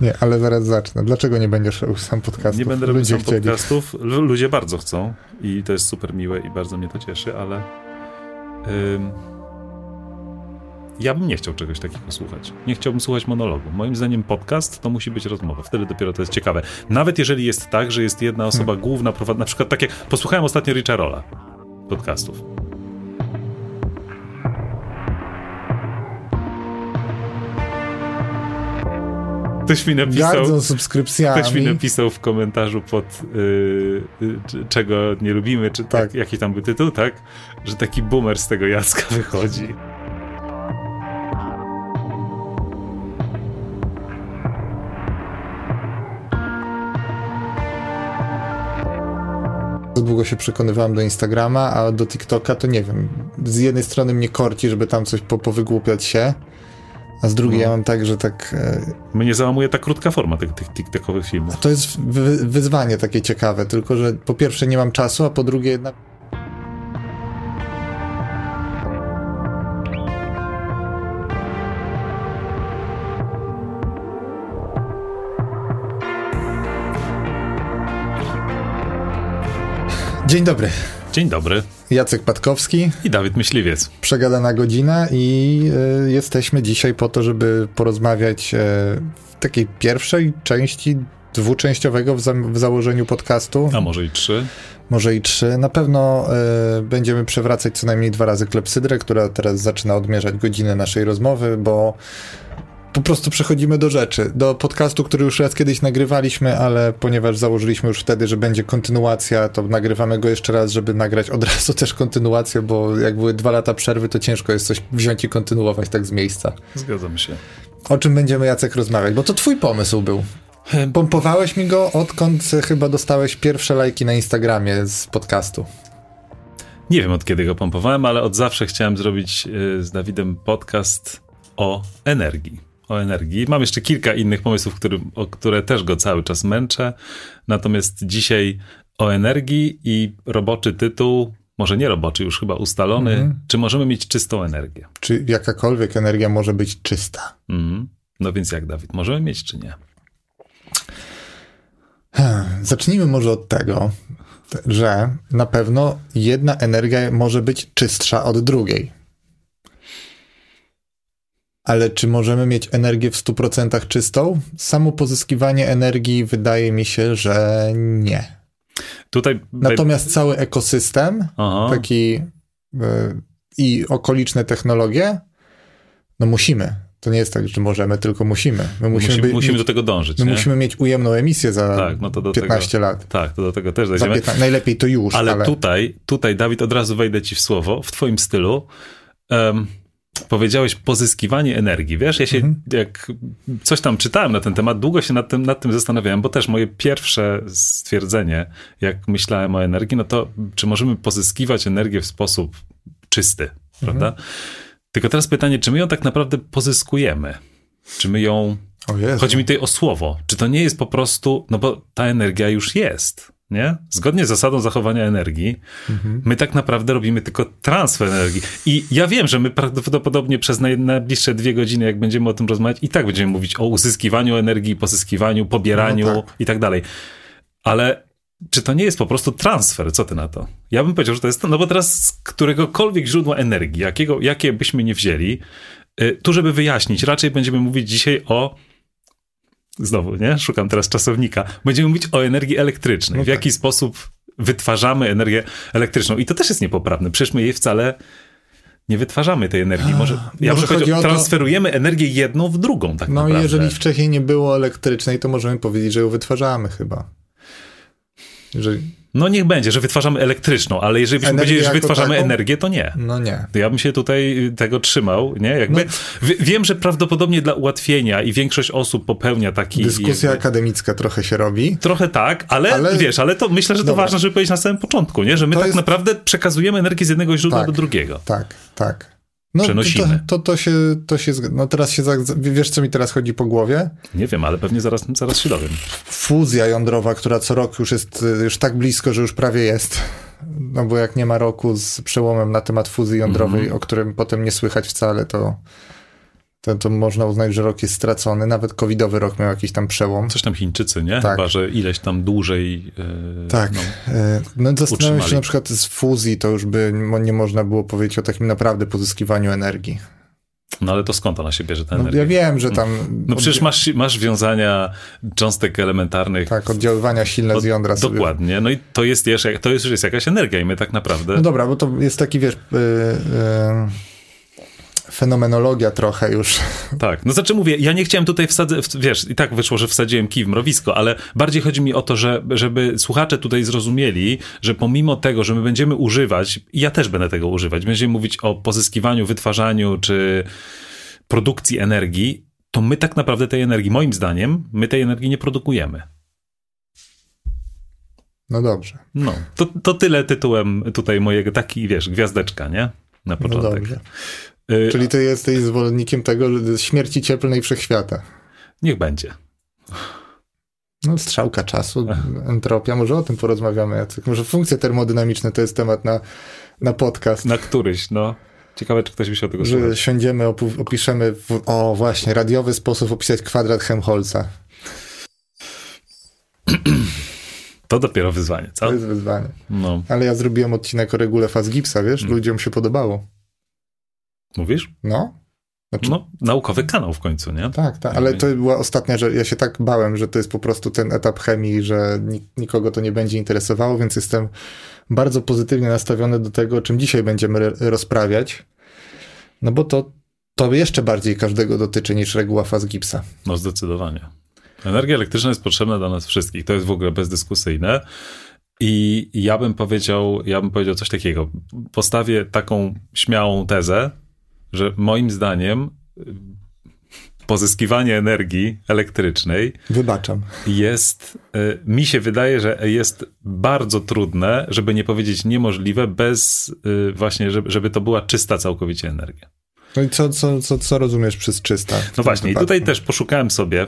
Nie, ale zaraz zacznę. Dlaczego nie będziesz robił sam podcastów? Nie będę robił Ludzie sam chcieli. podcastów. Lu- Ludzie bardzo chcą i to jest super miłe i bardzo mnie to cieszy, ale ym, ja bym nie chciał czegoś takiego słuchać. Nie chciałbym słuchać monologu. Moim zdaniem podcast to musi być rozmowa. Wtedy dopiero to jest ciekawe. Nawet jeżeli jest tak, że jest jedna osoba Hmm. główna, prowadząca, na przykład tak jak posłuchałem ostatnio Richa Rolla podcastów. Ktoś mi napisał... Ktoś mi napisał w komentarzu pod yy, yy, czy- czego nie lubimy, czy tak. Tak. jaki tam był tytuł, tak? Że taki boomer z tego Jacka wychodzi. Długo się przekonywałem do Instagrama, a do TikToka to nie wiem. Z jednej strony mnie korci, żeby tam coś po, powygłupiać się, a z drugiej No. ja mam tak, że tak... E, Mnie załamuje ta krótka forma tych, tych TikTokowych filmów. to jest wy, wyzwanie takie ciekawe, tylko że po pierwsze nie mam czasu, a po drugie jednak Dzień dobry. Dzień dobry. Jacek Patkowski, I Dawid Myśliwiec. przegadana godzina i y, jesteśmy dzisiaj po to, żeby porozmawiać y, w takiej pierwszej części dwuczęściowego w, za w założeniu podcastu, A może i trzy. może i trzy. Na pewno y, będziemy przewracać co najmniej dwa razy klepsydrę, która teraz zaczyna odmierzać godzinę naszej rozmowy, bo po prostu przechodzimy do rzeczy. Do podcastu, który już raz kiedyś nagrywaliśmy, ale ponieważ założyliśmy już wtedy, że będzie kontynuacja, to nagrywamy go jeszcze raz, żeby nagrać od razu też kontynuację, bo jak były dwa lata przerwy, to ciężko jest coś wziąć i kontynuować tak z miejsca. Zgadzam się. O czym będziemy, Jacek, rozmawiać? Bo to twój pomysł był. Pompowałeś mi go, odkąd chyba dostałeś pierwsze lajki na Instagramie z podcastu. Nie wiem od kiedy go pompowałem, ale od zawsze chciałem zrobić y, z Dawidem podcast o energii. O energii. Mam jeszcze kilka innych pomysłów, który, o które też go cały czas męczę. Natomiast dzisiaj o energii i roboczy tytuł, może nie roboczy, już chyba ustalony. Mhm. Czy możemy mieć czystą energię? Czy jakakolwiek energia może być czysta? Mhm. No więc jak, Dawid, możemy mieć czy nie? Zacznijmy może od tego, że na pewno jedna energia może być czystsza od drugiej. Ale czy możemy mieć energię w 100% czystą? Samo pozyskiwanie energii wydaje mi się, że nie. Tutaj. Natomiast cały ekosystem, Aha. taki y, i okoliczne technologie, no musimy. To nie jest tak, że możemy, tylko musimy. My musimy, musimy, być, musimy do tego dążyć. my nie? musimy mieć ujemną emisję za Tak, no to do 15 tego, lat. Tak, to do tego też dojdziemy. 15, najlepiej to już, Ale, ale, tutaj, tutaj, Dawid, od razu wejdę ci w słowo, w twoim stylu. Um, powiedziałeś pozyskiwanie energii. Wiesz, ja się, Mhm. jak coś tam czytałem na ten temat, długo się nad tym, nad tym zastanawiałem, bo też moje pierwsze stwierdzenie, jak myślałem o energii, no to czy możemy pozyskiwać energię w sposób czysty, prawda? Mhm. Tylko teraz pytanie, czy my ją tak naprawdę pozyskujemy? Czy my ją. Chodzi mi tutaj o słowo. Czy to nie jest po prostu, no bo ta energia już jest, nie? Zgodnie z zasadą zachowania energii, Mhm. my tak naprawdę robimy tylko transfer energii. I ja wiem, że my prawdopodobnie przez naj, najbliższe dwie godziny, jak będziemy o tym rozmawiać, i tak będziemy mówić o uzyskiwaniu energii, pozyskiwaniu, pobieraniu No tak. i tak dalej. Ale czy to nie jest po prostu transfer? Co ty na to? Ja bym powiedział, że to jest no bo teraz z któregokolwiek źródła energii, jakiego, jakie byśmy nie wzięli, y, tu żeby wyjaśnić, raczej będziemy mówić dzisiaj o Znowu, nie? Szukam teraz czasownika. Będziemy mówić o energii elektrycznej. No w tak. jaki sposób wytwarzamy energię elektryczną. I to też jest niepoprawne. Przecież my jej wcale nie wytwarzamy tej energii. Może, ja może chodzi o to- transferujemy energię jedną w drugą, tak No naprawdę. jeżeli wcześniej nie było elektrycznej, to możemy powiedzieć, że ją wytwarzamy chyba. Jeżeli... No niech będzie, że wytwarzamy elektryczną, ale jeżeli byśmy powiedzieli, że wytwarzamy taką? energię, to nie. No nie. To ja bym się tutaj tego trzymał, nie? Jakby, No. Wiem, że prawdopodobnie dla ułatwienia i większość osób popełnia taki... Dyskusja jakby- akademicka trochę się robi. Trochę tak, ale, Ale- wiesz, ale to myślę, że to Dobra. ważne, żeby powiedzieć na samym początku, nie? Że my To tak jest- naprawdę przekazujemy energię z jednego źródła Tak. do drugiego. Tak, tak. No, Przenosimy. To, to, to, się, to się No teraz się. Wiesz, co mi teraz chodzi po głowie? Nie wiem, ale pewnie zaraz, zaraz się dowiem. Fuzja jądrowa, która co rok już jest y, już tak blisko, że już prawie jest. No bo jak nie ma roku z przełomem na temat fuzji jądrowej, Mhm. o którym potem nie słychać wcale, to, to, to można uznać, że rok jest stracony. Nawet covidowy rok miał jakiś tam przełom. Coś tam Chińczycy, nie? Tak. Chyba, że ileś tam dłużej. Yy, Tak. No. E, No zastanawiam się na przykład z fuzji, to już by nie można było powiedzieć o takim naprawdę pozyskiwaniu energii. no ale to skąd ona się bierze, ta No, energia? ja wiem, że tam... No przecież masz, masz wiązania cząstek elementarnych. Tak, oddziaływania silne z od- jądra sobie. Dokładnie. No i to jest, jeszcze, to jest już jest jakaś energia i my tak naprawdę... No dobra, bo to jest taki, wiesz, y, y, fenomenologia trochę już. Tak, no znaczy mówię, ja nie chciałem tutaj wsadzać, wiesz, i tak wyszło, że wsadziłem kij w mrowisko, ale bardziej chodzi mi o to, że, żeby słuchacze tutaj zrozumieli, że pomimo tego, że my będziemy używać, i ja też będę tego używać, będziemy mówić o pozyskiwaniu, wytwarzaniu czy produkcji energii, to my tak naprawdę tej energii, moim zdaniem, my tej energii nie produkujemy. No dobrze, No, to, to tyle tytułem tutaj mojego, taki, wiesz, gwiazdeczka, nie? Na no początek. dobrze. Y, Czyli ty jesteś zwolennikiem tego, że śmierci cieplnej wszechświata. Niech będzie. No, strzałka czasu, entropia, może o tym porozmawiamy, Jacek. Może funkcje termodynamiczne to jest temat na, na podcast. Na któryś, no. Ciekawe, czy ktoś by się o tego słuchał. Że siądziemy, opu- opiszemy, w, o właśnie, radiowy sposób opisać kwadrat Helmholtza. To dopiero wyzwanie, co? To jest wyzwanie. No. Ale ja zrobiłem odcinek o regule faz gipsa, wiesz? Hmm. Ludziom się podobało. Mówisz? No. Znaczy, No, naukowy kanał w końcu, nie? Tak, tak, ale to była ostatnia, że ja się tak bałem, że to jest po prostu ten etap chemii, że nik- nikogo to nie będzie interesowało, więc jestem bardzo pozytywnie nastawiony do tego, o czym dzisiaj będziemy rozprawiać. No bo to, to jeszcze bardziej każdego dotyczy niż reguła faz gipsa. No, zdecydowanie. Energia elektryczna jest potrzebna dla nas wszystkich. To jest w ogóle bezdyskusyjne. I ja bym powiedział, ja bym powiedział coś takiego. Postawię taką śmiałą tezę, że moim zdaniem y, pozyskiwanie energii elektrycznej Wybaczam. jest, y, mi się wydaje, że jest bardzo trudne, żeby nie powiedzieć niemożliwe, bez y, właśnie, żeby, żeby to była czysta całkowicie energia. No i co, co, co, co rozumiesz przez czysta? No właśnie, i wypadku? tutaj też poszukałem sobie,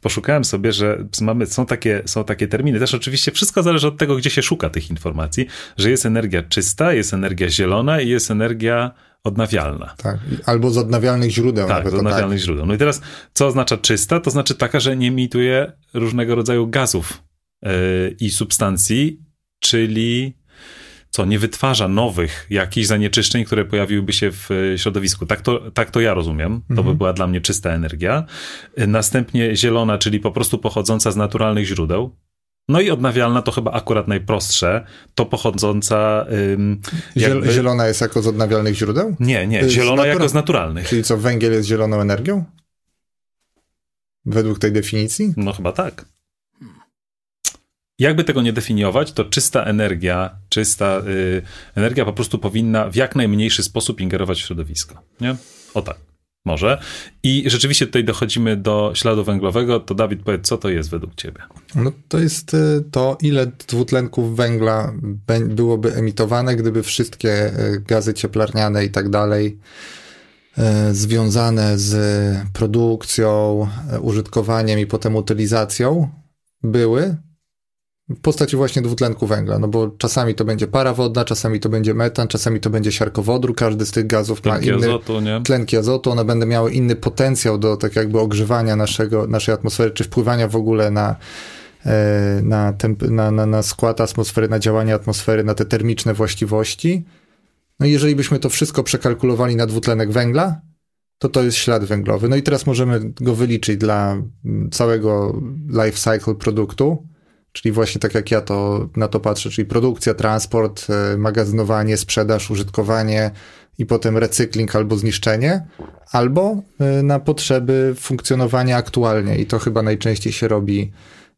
poszukałem sobie, że mamy, są, takie, są takie terminy. Też oczywiście wszystko zależy od tego, gdzie się szuka tych informacji, że jest energia czysta, jest energia zielona i jest energia odnawialna. Tak, albo z odnawialnych źródeł Tak, nawet. z odnawialnych źródeł. No i teraz, co oznacza czysta? To znaczy taka, że nie emituje różnego rodzaju gazów yy, i substancji, czyli co, nie wytwarza nowych jakichś zanieczyszczeń, które pojawiłyby się w y, środowisku. Tak to, tak to ja rozumiem. To by była dla mnie czysta energia. Y, Następnie zielona, czyli po prostu pochodząca z naturalnych źródeł. No i odnawialna to chyba akurat najprostsze, to pochodząca. Ym, jakby- Zielona jest jako z odnawialnych źródeł? Nie, nie, z zielona natura- jako z naturalnych. Czyli co, węgiel jest zieloną energią? Według tej definicji? No chyba tak. Jakby tego nie definiować, to czysta energia, czysta y, energia po prostu powinna w jak najmniejszy sposób ingerować w środowisko. Nie? O tak, może. I rzeczywiście tutaj dochodzimy do śladu węglowego. To Dawid, powiedz, co to jest według ciebie? No to jest y, to, ile dwutlenków węgla byłoby emitowane, gdyby wszystkie y, gazy cieplarniane i tak dalej y, związane z produkcją, użytkowaniem i potem utylizacją były w postaci właśnie dwutlenku węgla, no bo czasami to będzie para wodna, czasami to będzie metan, czasami to będzie siarkowodór, każdy z tych gazów ma Tlenki inny azotu, nie? tlenki azotu, one będą miały inny potencjał do tak jakby ogrzewania naszego, naszej atmosfery, czy wpływania w ogóle na, e, na, temp, na, na, na skład atmosfery, na działanie atmosfery, na te termiczne właściwości. No i jeżeli byśmy to wszystko przekalkulowali na dwutlenek węgla, to to jest ślad węglowy. No i teraz możemy go wyliczyć dla mm, całego life cycle produktu, czyli właśnie tak jak ja to na to patrzę, czyli produkcja, transport, e, magazynowanie, sprzedaż, użytkowanie i potem recykling albo zniszczenie, albo e, na potrzeby funkcjonowania aktualnie i to chyba najczęściej się robi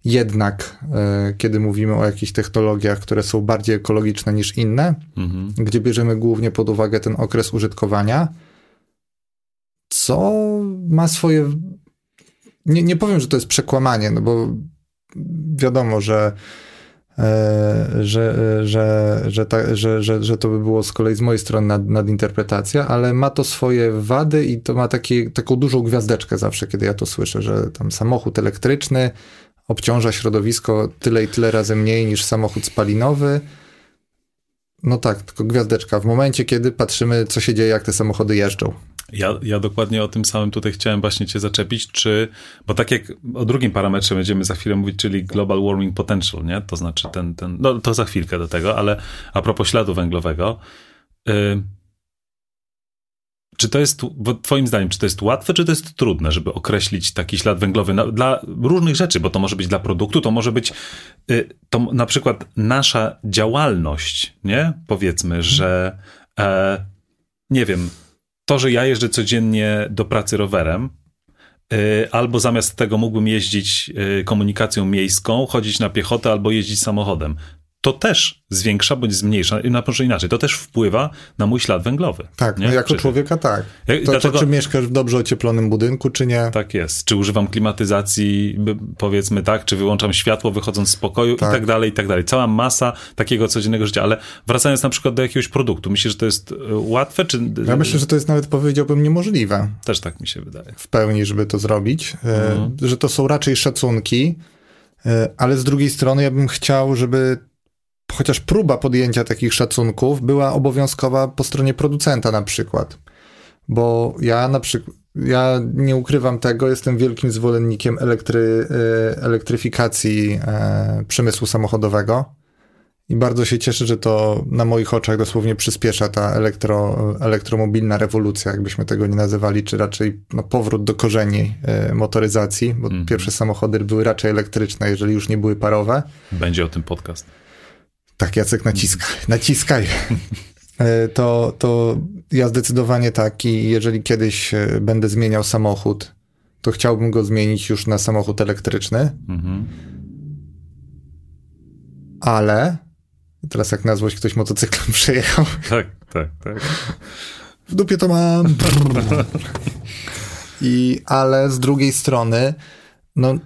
jednak, e, kiedy mówimy o jakichś technologiach, które są bardziej ekologiczne niż inne, Mhm. gdzie bierzemy głównie pod uwagę ten okres użytkowania, co ma swoje. Nie, nie powiem, że to jest przekłamanie, no bo wiadomo, że. e, Że, że, że, ta, że, że, że to by było z kolei z mojej strony nad, nadinterpretacja, ale ma to swoje wady i to ma taki, taką dużą gwiazdeczkę zawsze, kiedy ja to słyszę, że tam samochód elektryczny obciąża środowisko tyle i tyle razy mniej niż samochód spalinowy. No tak, tylko gwiazdeczka. W momencie, kiedy patrzymy, co się dzieje, jak te samochody jeżdżą. Ja, ja dokładnie o tym samym tutaj chciałem właśnie cię zaczepić, czy, bo tak jak o drugim parametrze będziemy za chwilę mówić, czyli global warming potential, nie? To znaczy ten, ten, no to za chwilkę do tego, ale a propos śladu węglowego, y, czy to jest, twoim zdaniem, czy to jest łatwe, czy to jest trudne, żeby określić taki ślad węglowy na, dla różnych rzeczy, bo to może być dla produktu, to może być y, to na przykład nasza działalność, nie? Powiedzmy, że e, nie wiem, to, że ja jeżdżę codziennie do pracy rowerem, y, albo zamiast tego mógłbym jeździć y, komunikacją miejską, chodzić na piechotę albo jeździć samochodem to też zwiększa bądź zmniejsza, na może inaczej, to też wpływa na mój ślad węglowy. Tak, no jako człowieka tak. To, Dlatego, to, czy mieszkasz w dobrze ocieplonym budynku, czy nie. Tak jest. Czy używam klimatyzacji, powiedzmy tak, czy wyłączam światło wychodząc z pokoju tak. i tak dalej, i tak dalej. Cała masa takiego codziennego życia, ale wracając na przykład do jakiegoś produktu, myślisz, że to jest e, łatwe, czy... Ja myślę, że to jest nawet, powiedziałbym, niemożliwe. Też tak mi się wydaje. W pełni, żeby to zrobić. E, mhm. Że to są raczej szacunki, e, ale z drugiej strony ja bym chciał, żeby chociaż próba podjęcia takich szacunków była obowiązkowa po stronie producenta na przykład. Bo ja na przykład, ja nie ukrywam tego, jestem wielkim zwolennikiem elektry, e, elektryfikacji e, przemysłu samochodowego i bardzo się cieszę, że to na moich oczach dosłownie przyspiesza ta elektro, elektromobilna rewolucja, jakbyśmy tego nie nazywali, czy raczej no, powrót do korzeni e, motoryzacji, bo mm. pierwsze samochody były raczej elektryczne, jeżeli już nie były parowe. Będzie o tym podcast. Tak, Jacek, naciskaj, naciskaj. E, to, to ja zdecydowanie tak i jeżeli kiedyś e, będę zmieniał samochód, to chciałbym go zmienić już na samochód elektryczny. Mhm. Ale teraz jak na złość ktoś motocyklem przejechał. Tak, tak, tak. W dupie to mam. I, ale z drugiej strony, no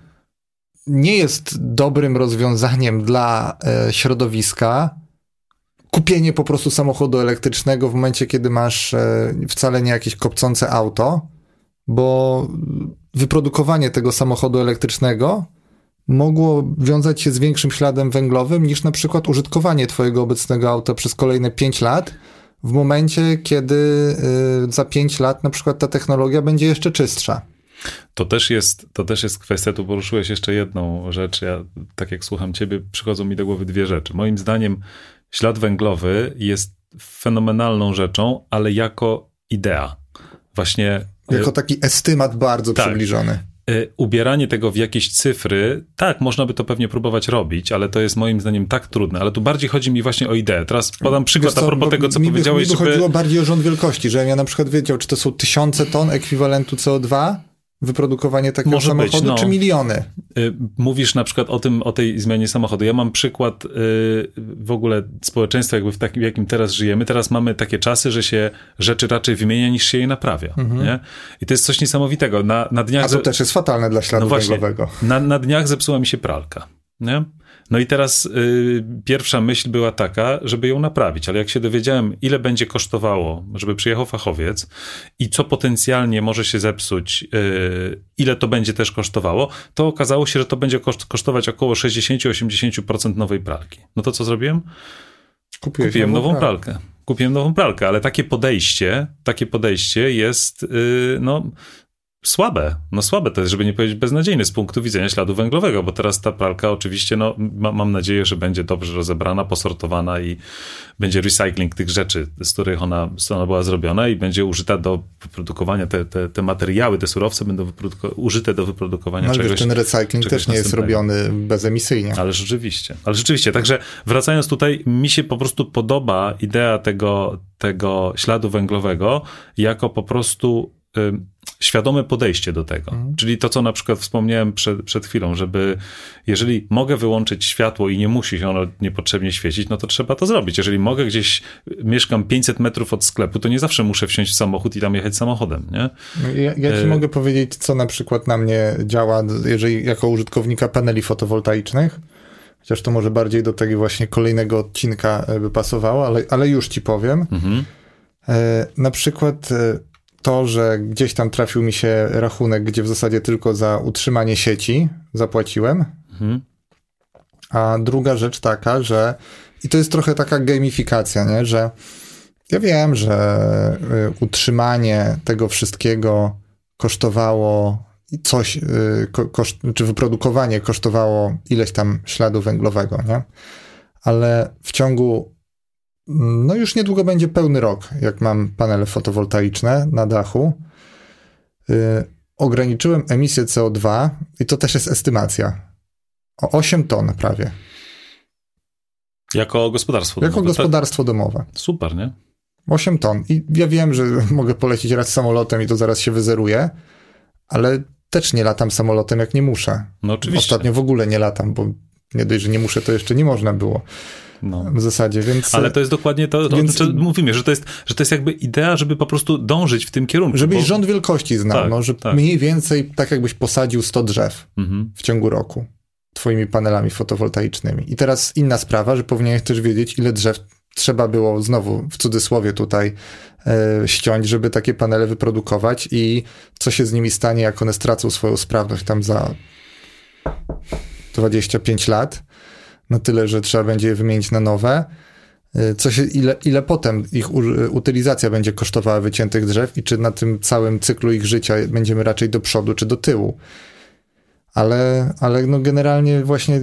nie jest dobrym rozwiązaniem dla e, środowiska kupienie po prostu samochodu elektrycznego w momencie, kiedy masz e, wcale nie jakieś kopcące auto, bo wyprodukowanie tego samochodu elektrycznego mogło wiązać się z większym śladem węglowym niż na przykład użytkowanie twojego obecnego auta przez kolejne 5 lat, w momencie, kiedy y, za 5 lat na przykład ta technologia będzie jeszcze czystsza. To też jest, to też jest kwestia, tu poruszyłeś jeszcze jedną rzecz. Ja, tak jak słucham ciebie, przychodzą mi do głowy dwie rzeczy. Moim zdaniem ślad węglowy jest fenomenalną rzeczą, ale jako idea. Właśnie. Jako taki estymat bardzo tak, przybliżony. E, ubieranie tego w jakieś cyfry, tak, można by to pewnie próbować robić, ale to jest moim zdaniem tak trudne. Ale tu bardziej chodzi mi właśnie o ideę. Teraz podam przykład co, a propos tego, co mi powiedziałeś. Mi by żeby... chodziło bardziej o rząd wielkości, że ja na przykład wiedział, czy to są tysiące ton ekwiwalentu CO2, wyprodukowanie takiego Może samochodu, być, no. czy miliony? Y, mówisz na przykład o tym, o tej zmianie samochodu. Ja mam przykład y, w ogóle społeczeństwa, jakby w takim, jakim teraz żyjemy. Teraz mamy takie czasy, że się rzeczy raczej wymienia, niż się je naprawia. Mhm. Nie? I to jest coś niesamowitego. Na, na dniach... A to też jest fatalne dla śladu no właśnie, węglowego. Na, na dniach zepsuła mi się pralka. Nie? No i teraz y, pierwsza myśl była taka, żeby ją naprawić, ale jak się dowiedziałem, ile będzie kosztowało, żeby przyjechał fachowiec i co potencjalnie może się zepsuć, y, ile to będzie też kosztowało, to okazało się, że to będzie koszt, kosztować około 60-80% nowej pralki. No to co zrobiłem? Kupiłeś Kupiłem nową, nową pralkę. Kupiłem nową pralkę, ale takie podejście, takie podejście jest, y, no, słabe. No słabe to jest, żeby nie powiedzieć beznadziejne z punktu widzenia śladu węglowego, bo teraz ta pralka oczywiście, no ma, mam nadzieję, że będzie dobrze rozebrana, posortowana i będzie recycling tych rzeczy, z których ona, z ona była zrobiona i będzie użyta do wyprodukowania, te, te, te materiały, te surowce będą użyte do wyprodukowania no, czegoś. Ale ten recycling też nie jest robiony bezemisyjnie. Ale rzeczywiście, ale rzeczywiście. Także wracając tutaj, mi się po prostu podoba idea tego, tego śladu węglowego jako po prostu świadome podejście do tego. Mhm. Czyli to, co na przykład wspomniałem przed, przed chwilą, żeby jeżeli mogę wyłączyć światło i nie musi się ono niepotrzebnie świecić, no to trzeba to zrobić. Jeżeli mogę gdzieś, mieszkam 500 metrów od sklepu, to nie zawsze muszę wsiąść w samochód i tam jechać samochodem, nie? No ja, ja ci e... mogę powiedzieć, co na przykład na mnie działa, jeżeli jako użytkownika paneli fotowoltaicznych, chociaż to może bardziej do tego właśnie kolejnego odcinka e, by pasowało, ale, ale już ci powiem. Mhm. E, na przykład to, że gdzieś tam trafił mi się rachunek, gdzie w zasadzie tylko za utrzymanie sieci zapłaciłem. Mhm. A druga rzecz taka, że i to jest trochę taka gamifikacja, nie? że Ja wiem, że y, utrzymanie tego wszystkiego kosztowało coś, y, koszt, czy wyprodukowanie kosztowało ileś tam śladu węglowego, nie? Ale w ciągu, no już niedługo będzie pełny rok, jak mam panele fotowoltaiczne na dachu. Y, ograniczyłem emisję CO2 i to też jest estymacja. O 8 ton prawie. Jako gospodarstwo domowe. Jako gospodarstwo tak? domowe. Super, nie? 8 ton. I ja wiem, że mogę polecieć raz samolotem i to zaraz się wyzeruje, ale też nie latam samolotem, jak nie muszę. No oczywiście. Ostatnio w ogóle nie latam, bo nie dość, że nie muszę, to jeszcze nie można było. No. W zasadzie, więc... Ale to jest dokładnie to, więc... to mówimy, że to, jest, że to jest jakby idea, żeby po prostu dążyć w tym kierunku. Żebyś bo... rząd wielkości znał, tak, no, że tak. mniej więcej tak jakbyś posadził 100 drzew mhm. w ciągu roku twoimi panelami fotowoltaicznymi. I teraz inna sprawa, że powinieneś też wiedzieć, ile drzew trzeba było znowu w cudzysłowie tutaj e, ściąć, żeby takie panele wyprodukować i co się z nimi stanie, jak one stracą swoją sprawność tam za 25 lat, na tyle, że trzeba będzie je wymienić na nowe. E, co się, ile, ile potem ich utylizacja będzie kosztowała wyciętych drzew i czy na tym całym cyklu ich życia będziemy raczej do przodu czy do tyłu. Ale, ale no generalnie właśnie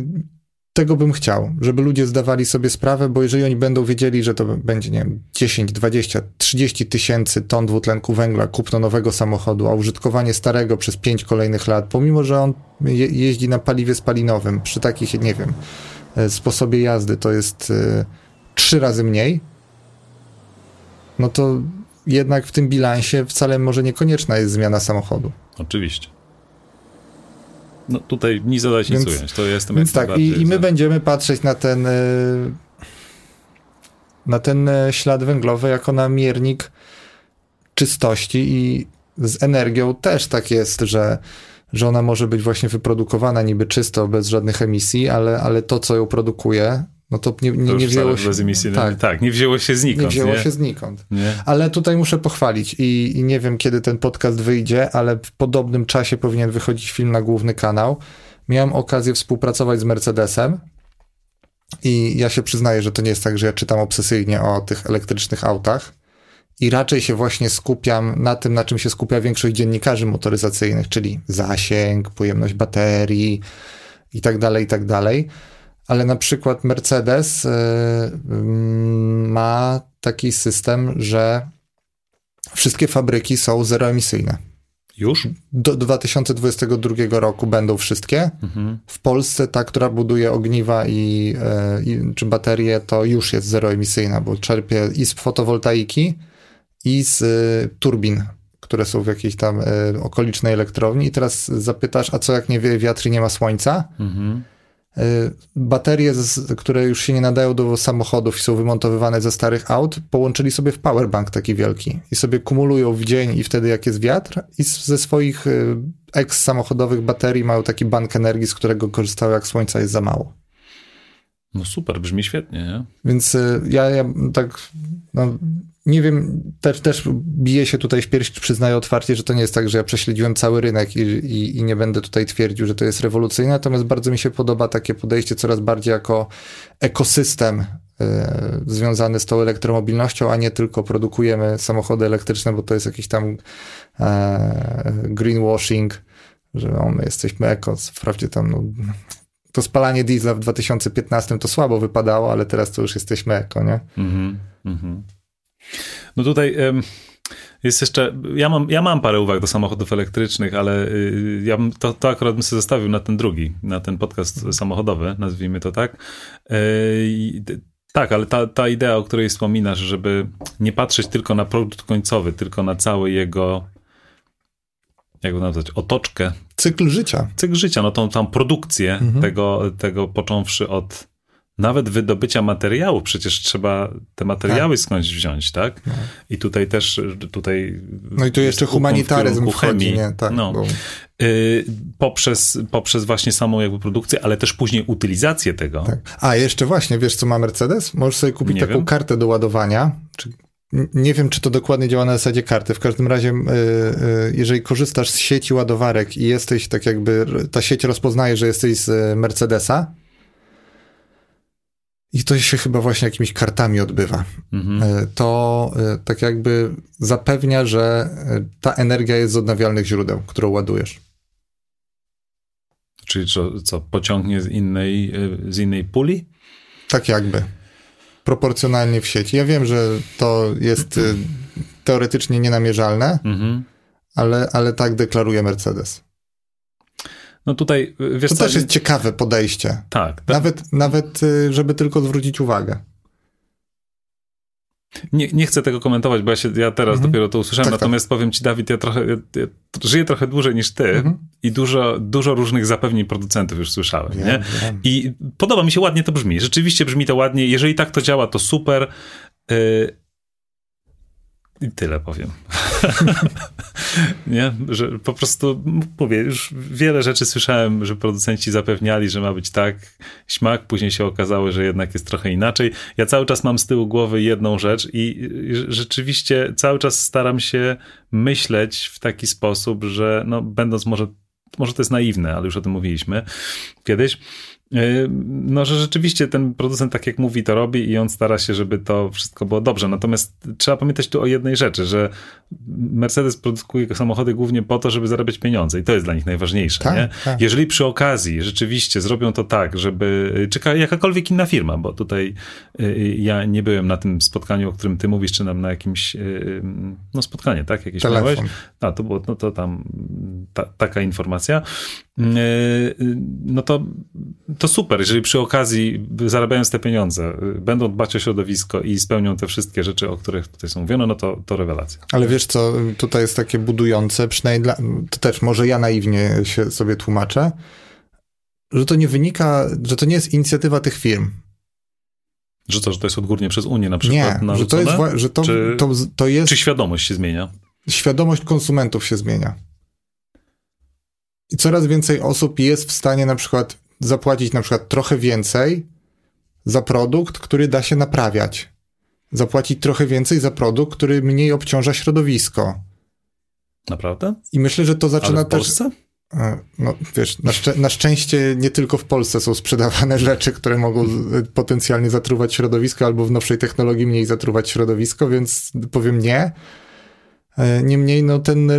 tego bym chciał, żeby ludzie zdawali sobie sprawę, bo jeżeli oni będą wiedzieli, że to będzie, nie wiem, 10, 20, 30 tysięcy ton dwutlenku węgla, kupno nowego samochodu, a użytkowanie starego przez 5 kolejnych lat, pomimo, że on je, jeździ na paliwie spalinowym, przy takich, nie wiem, e, sposobie jazdy to jest y, trzy razy mniej, no to jednak w tym bilansie wcale może niekonieczna jest zmiana samochodu. Oczywiście. No tutaj nic dodać, nic ująć. To jestem Więc tak, i, i my będziemy patrzeć na ten e, na ten e, ślad węglowy jako na miernik czystości i z energią też tak jest, że, że ona może być właśnie wyprodukowana niby czysto, bez żadnych emisji, ale, ale to, co ją produkuje, no to nie, nie, to nie wzięło się. Tak, tak, nie wzięło się znikąd. Nie wzięło nie? się znikąd. Nie? Ale tutaj muszę pochwalić i, i, nie wiem, kiedy ten podcast wyjdzie, ale w podobnym czasie powinien wychodzić film na główny kanał. Miałem okazję współpracować z Mercedesem. I ja się przyznaję, że to nie jest tak, że ja czytam obsesyjnie o tych elektrycznych autach i raczej się właśnie skupiam na tym, na czym się skupia większość dziennikarzy motoryzacyjnych, czyli zasięg, pojemność baterii i tak dalej, i tak dalej ale na przykład Mercedes y, mm, ma taki system, że wszystkie fabryki są zeroemisyjne. Już? Do 2022 roku będą wszystkie. Mhm. W Polsce ta, która buduje ogniwa i, y, i, czy baterie, to już jest zeroemisyjna, bo czerpie i z fotowoltaiki, i z y, turbin, które są w jakiejś tam okolicznej elektrowni. I teraz zapytasz, a co jak nie wieje wiatr i nie ma słońca? Mhm Y, baterie, które już się nie nadają do samochodów i są wymontowywane ze starych aut, połączyli sobie w powerbank taki wielki i sobie kumulują w dzień i wtedy jak jest wiatr i ze swoich y, eks-samochodowych baterii mają taki bank energii, z którego korzystają jak słońca jest za mało. No super, brzmi świetnie, nie? Więc y, ja, ja tak no, nie wiem, też, też biję się tutaj w pierś, przyznaję otwarcie, że to nie jest tak, że ja prześledziłem cały rynek i, i, i, nie będę tutaj twierdził, że to jest rewolucyjne, natomiast bardzo mi się podoba takie podejście coraz bardziej jako ekosystem y, związany z tą elektromobilnością, a nie tylko produkujemy samochody elektryczne, bo to jest jakiś tam e, greenwashing, że my jesteśmy eko, wprawdzie tam no, to spalanie diesla w 2015 to słabo wypadało, ale teraz to już jesteśmy eko, nie? Mhm, mhm. No tutaj jest jeszcze, ja mam, ja mam parę uwag do samochodów elektrycznych, ale y, ja bym, to, to akurat bym sobie zostawił na ten drugi, na ten podcast samochodowy, nazwijmy to tak. E, tak, ale ta, ta idea, o której wspominasz, żeby nie patrzeć tylko na produkt końcowy, tylko na cały jego jak to nazwać, otoczkę. Cykl życia. Cykl życia, no tą, tą produkcję mhm. tego, tego począwszy od nawet wydobycia materiałów, przecież trzeba te materiały tak. skądś wziąć, tak? No. I tutaj też, tutaj... No i tu jeszcze humanitaryzm wchodzi, chemii, nie? Tak, no. Bo... Y, poprzez, poprzez właśnie samą jakby produkcję, ale też później utylizację tego. Tak. A jeszcze właśnie, wiesz co ma Mercedes? Możesz sobie kupić nie taką wiem. kartę do ładowania, czy nie wiem, czy to dokładnie działa na zasadzie karty. W każdym razie, y, y, jeżeli korzystasz z sieci ładowarek i jesteś tak jakby, ta sieć rozpoznaje, że jesteś z Mercedesa, i to się chyba właśnie jakimiś kartami odbywa. Mhm. To tak jakby zapewnia, że ta energia jest z odnawialnych źródeł, którą ładujesz. Czyli co, co pociągnie z innej, z innej puli? Tak jakby. Proporcjonalnie w sieci. Ja wiem, że to jest teoretycznie nienamierzalne, Mhm. ale, ale tak deklaruje Mercedes. No tutaj, wiesz To co, też jest ciekawe podejście. tak, tak. Nawet, nawet, y, żeby tylko zwrócić uwagę. Nie, nie chcę tego komentować, bo ja, się, ja teraz Mhm. dopiero to usłyszałem, Tak, tak. natomiast powiem ci, Dawid, ja trochę ja, ja żyję trochę dłużej niż ty Mhm. i dużo, dużo różnych zapewnień producentów już słyszałem, Wiem, nie? wiem. I podoba mi się, ładnie to brzmi. Rzeczywiście brzmi to ładnie. Jeżeli tak to działa, to super. Yy... I tyle powiem. nie? Że po prostu mówię, już wiele rzeczy słyszałem, że producenci zapewniali, że ma być tak, śmak, później się okazało, że jednak jest trochę inaczej. Ja cały czas mam z tyłu głowy jedną rzecz i rzeczywiście cały czas staram się myśleć w taki sposób, że no, będąc może, może to jest naiwne, ale już o tym mówiliśmy kiedyś, No, że rzeczywiście ten producent, tak jak mówi, to robi i on stara się, żeby to wszystko było dobrze. Natomiast trzeba pamiętać tu o jednej rzeczy, że Mercedes produkuje samochody głównie po to, żeby zarabiać pieniądze i to jest dla nich najważniejsze. Tak, nie? tak. Jeżeli przy okazji rzeczywiście zrobią to tak, żeby, czy ka- jakakolwiek inna firma, bo tutaj yy, ja nie byłem na tym spotkaniu, o którym ty mówisz, czy nam na jakimś, yy, no spotkanie, tak? Jakieś Telefon. miałeś? A, to było, no to tam ta, taka informacja. No to, to super, jeżeli przy okazji zarabiając te pieniądze, będą dbać o środowisko i spełnią te wszystkie rzeczy, o których tutaj są mówione, no to, to rewelacja. Ale wiesz co, tutaj jest takie budujące, przynajmniej dla, to też może ja naiwnie się sobie tłumaczę, że to nie wynika, że to nie jest inicjatywa tych firm. Że to, że to jest odgórnie przez Unię na przykład Nie, że to narzucone? jest, że to, Czy- to, to jest Czy świadomość się zmienia? świadomość konsumentów się zmienia. I coraz więcej osób jest w stanie na przykład zapłacić na przykład trochę więcej za produkt, który da się naprawiać. Zapłacić trochę więcej za produkt, który mniej obciąża środowisko. Naprawdę? I myślę, że to zaczyna Ale w. Polsce? E, No wiesz, na, szczę- na szczęście nie tylko w Polsce są sprzedawane rzeczy, które mogą potencjalnie zatruwać środowisko, albo w nowszej technologii mniej zatruwać środowisko, więc powiem nie. E, Niemniej, no ten, e,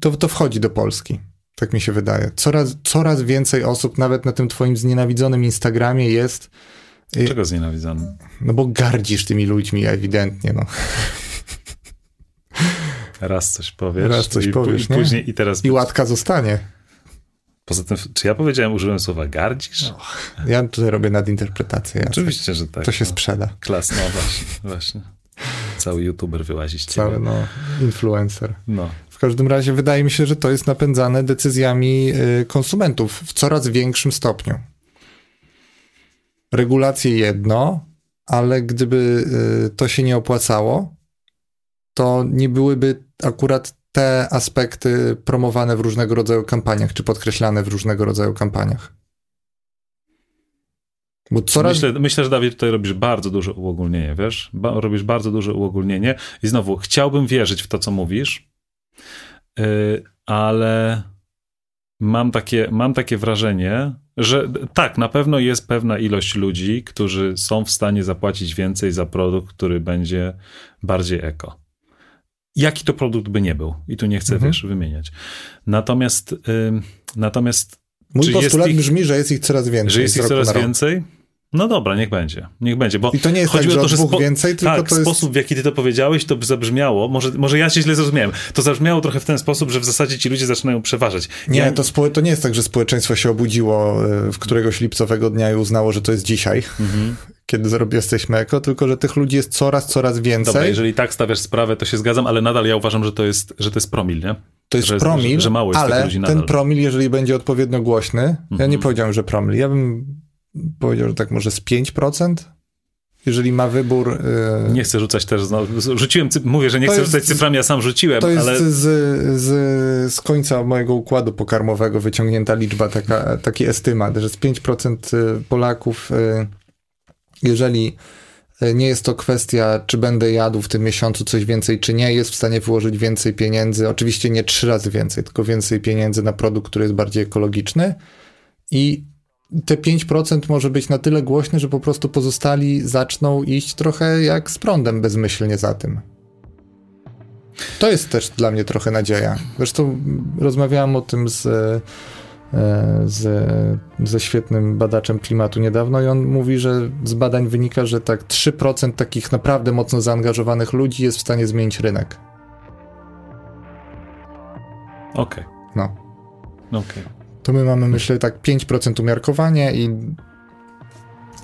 to, to wchodzi do Polski. Tak mi się wydaje. Coraz, coraz więcej osób, nawet na tym twoim znienawidzonym Instagramie jest, e, Czego znienawidzony? no bo gardzisz tymi ludźmi ewidentnie, no. Raz coś powiesz. Raz coś i, powiesz, i nie? później i teraz. I łatka zostanie. Poza tym, czy ja powiedziałem, użyłem słowa gardzisz? Ja tutaj robię nadinterpretację. Ja Oczywiście, że tak. To się no. sprzeda. Klas, no właśnie, właśnie. Cały youtuber wyłazi z ciebie. Cały, no, influencer. No. W każdym razie wydaje mi się, że to jest napędzane decyzjami y, konsumentów w coraz większym stopniu. Regulacje jedno, ale gdyby y, to się nie opłacało, to nie byłyby akurat te aspekty promowane w różnego rodzaju kampaniach, czy podkreślane w różnego rodzaju kampaniach. Coraz... Myślę, myślę, że Dawid, tutaj robisz bardzo duże uogólnienie, wiesz? Ba robisz bardzo duże uogólnienie i znowu, chciałbym wierzyć w to, co mówisz, ale mam takie, mam takie wrażenie, że tak, na pewno jest pewna ilość ludzi, którzy są w stanie zapłacić więcej za produkt, który będzie bardziej eko. Jaki to produkt by nie był? I tu nie chcę, Mhm. wiesz, wymieniać. Natomiast, yy, natomiast Mój postulat ich- brzmi, że jest ich coraz więcej. że jest ich coraz więcej? No dobra, niech będzie. Niech będzie, bo I to nie jest tak, że o to, że spo- więcej, tylko tak, to jest... sposób w jaki ty to powiedziałeś, to by zabrzmiało, może, może ja się źle zrozumiałem, to zabrzmiało trochę w ten sposób, że w zasadzie ci ludzie zaczynają przeważać. Nie, ja, to, spo, to nie jest tak, że społeczeństwo się obudziło y, w któregoś lipcowego dnia i uznało, że to jest dzisiaj, Mhm. kiedy jesteśmy eko, tylko że tych ludzi jest coraz, coraz więcej. Dobra, jeżeli tak stawiasz sprawę, to się zgadzam, ale nadal ja uważam, że to jest, że to jest promil, nie? to jest że- promil, że- że mało jest ale ten promil, jeżeli będzie odpowiednio głośny, ja Mhm. nie powiedziałem, że promil, ja bym powiedział, że tak może z 5%, jeżeli ma wybór... y, Nie chcę rzucać też, znowu, rzuciłem, mówię, że nie To chcę rzucać cyframi, ja sam rzuciłem, To jest ale z, z, z końca mojego układu pokarmowego wyciągnięta liczba, taka, taki estymat, że z 5% Polaków, y, jeżeli y, nie jest to kwestia, czy będę jadł w tym miesiącu coś więcej, czy nie, jest w stanie wyłożyć więcej pieniędzy, oczywiście nie trzy razy więcej, tylko więcej pieniędzy na produkt, który jest bardziej ekologiczny i te 5% może być na tyle głośne, że po prostu pozostali zaczną iść trochę jak z prądem bezmyślnie za tym. To jest też dla mnie trochę nadzieja. Zresztą rozmawiałem o tym z, e, z, ze świetnym badaczem klimatu niedawno i on mówi, że z badań wynika, że tak 3% takich naprawdę mocno zaangażowanych ludzi jest w stanie zmienić rynek. Okej. Okay. No. Okej. Okay. To my mamy, myślę, tak 5% umiarkowanie i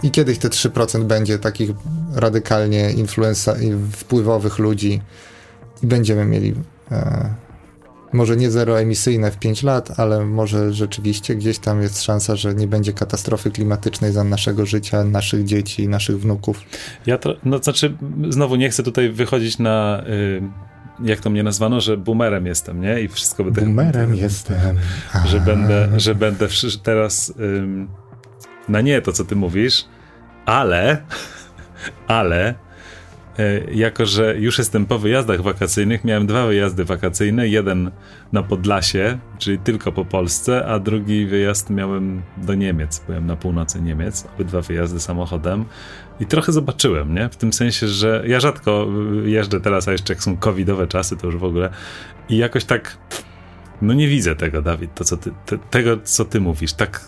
i kiedyś te 3% będzie takich radykalnie influenza wpływowych ludzi i będziemy mieli e, może nie zeroemisyjne w 5 lat, ale może rzeczywiście gdzieś tam jest szansa, że nie będzie katastrofy klimatycznej za naszego życia, naszych dzieci, naszych wnuków. Ja to, no znaczy, znowu nie chcę tutaj wychodzić na. Y jak to mnie nazwano, że boomerem jestem, nie? I wszystko będę... Boomerem jestem. Że będę, że będę teraz ym, na nie to, co ty mówisz, ale, ale jako że już jestem po wyjazdach wakacyjnych, miałem dwa wyjazdy wakacyjne, jeden na Podlasie, czyli tylko po Polsce, a drugi wyjazd miałem do Niemiec, byłem na północy Niemiec, obydwa wyjazdy samochodem. I trochę zobaczyłem, nie? W tym sensie, że ja rzadko jeżdżę teraz, a jeszcze jak są covidowe czasy, to już w ogóle. I jakoś tak no nie widzę tego, Dawid, to co ty, te, tego, co ty mówisz, tak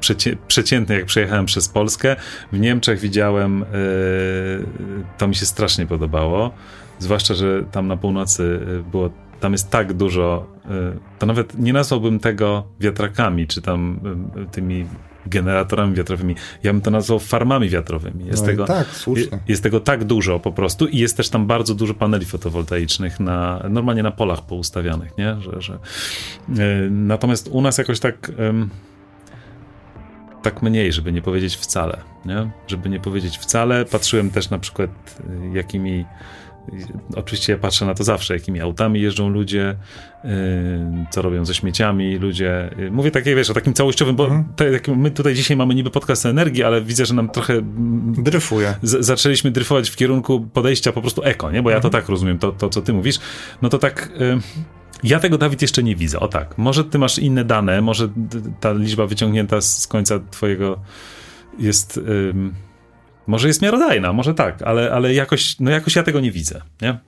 przecie, przeciętny, jak przejechałem przez Polskę. W Niemczech widziałem, yy, to mi się strasznie podobało. Zwłaszcza, że tam na północy e, było, tam jest tak dużo, yy, to nawet nie nazwałbym tego wiatrakami, czy tam tymi generatorami wiatrowymi. Ja bym to nazwał farmami wiatrowymi. Jest, no tego, tak, słusznie. jest tego tak dużo po prostu i jest też tam bardzo dużo paneli fotowoltaicznych na, normalnie na polach poustawianych, nie? Że, że, natomiast u nas jakoś tak tak mniej, żeby nie powiedzieć wcale, nie? Żeby nie powiedzieć wcale. Patrzyłem też na przykład, y, jakimi Oczywiście ja patrzę na to zawsze, jakimi autami jeżdżą ludzie, y, co robią ze śmieciami ludzie. Y, mówię takie, wiesz, o takim całościowym, bo mhm. te, my tutaj dzisiaj mamy niby podcast energii, ale widzę, że nam trochę... Mm, Dryfuje. Z, zaczęliśmy dryfować w kierunku podejścia po prostu eko, nie? Bo ja mhm. to tak rozumiem, to, to co ty mówisz. No to tak... Ja tego, Dawid, jeszcze nie widzę. O tak, może ty masz inne dane, może ta liczba wyciągnięta z końca twojego jest... Ym, może jest miarodajna, może tak, ale, ale jakoś, no jakoś ja tego nie widzę, nie?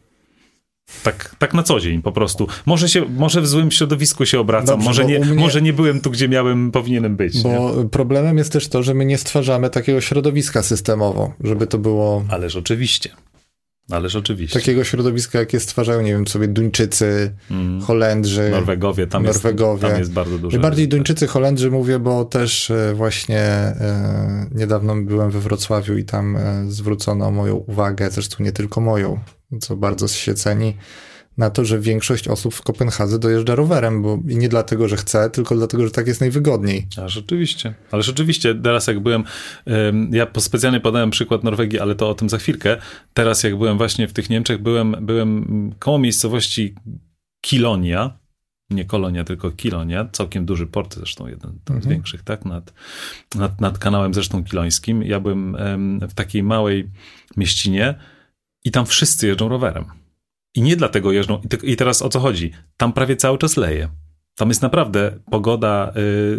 Tak, tak na co dzień po prostu. Może, się, może w złym środowisku się obracam, Dobrze, może, nie, mnie... może nie byłem tu, gdzie miałem, powinienem być. Bo nie? problemem jest też to, że my nie stwarzamy takiego środowiska systemowo, żeby to było... Ależ oczywiście. Ależ oczywiście. Takiego środowiska, jakie stwarzają, nie wiem, sobie Duńczycy, mm. Holendrzy. Norwegowie, tam, Norwegowie. Jest, tam jest bardzo dużo. Najbardziej Duńczycy, Holendrzy mówię, bo też e, właśnie e, niedawno byłem we Wrocławiu i tam e, zwrócono moją uwagę, zresztą nie tylko moją, co bardzo się ceni, na to, że większość osób w Kopenhadze dojeżdża rowerem, bo i nie dlatego, że chce, tylko dlatego, że tak jest najwygodniej. A rzeczywiście. Ale rzeczywiście, teraz jak byłem, ja specjalnie podałem przykład Norwegii, ale to o tym za chwilkę. Teraz jak byłem właśnie w tych Niemczech, byłem, byłem koło miejscowości Kilonia, nie Kolonia, tylko Kilonia, całkiem duży port, zresztą jeden mhm. z większych, tak, nad, nad, nad kanałem zresztą kilońskim. Ja byłem w takiej małej mieścinie i tam wszyscy jeżdżą rowerem. I nie dlatego jeżdżą. I, teraz o co chodzi? Tam prawie cały czas leje. Tam jest naprawdę pogoda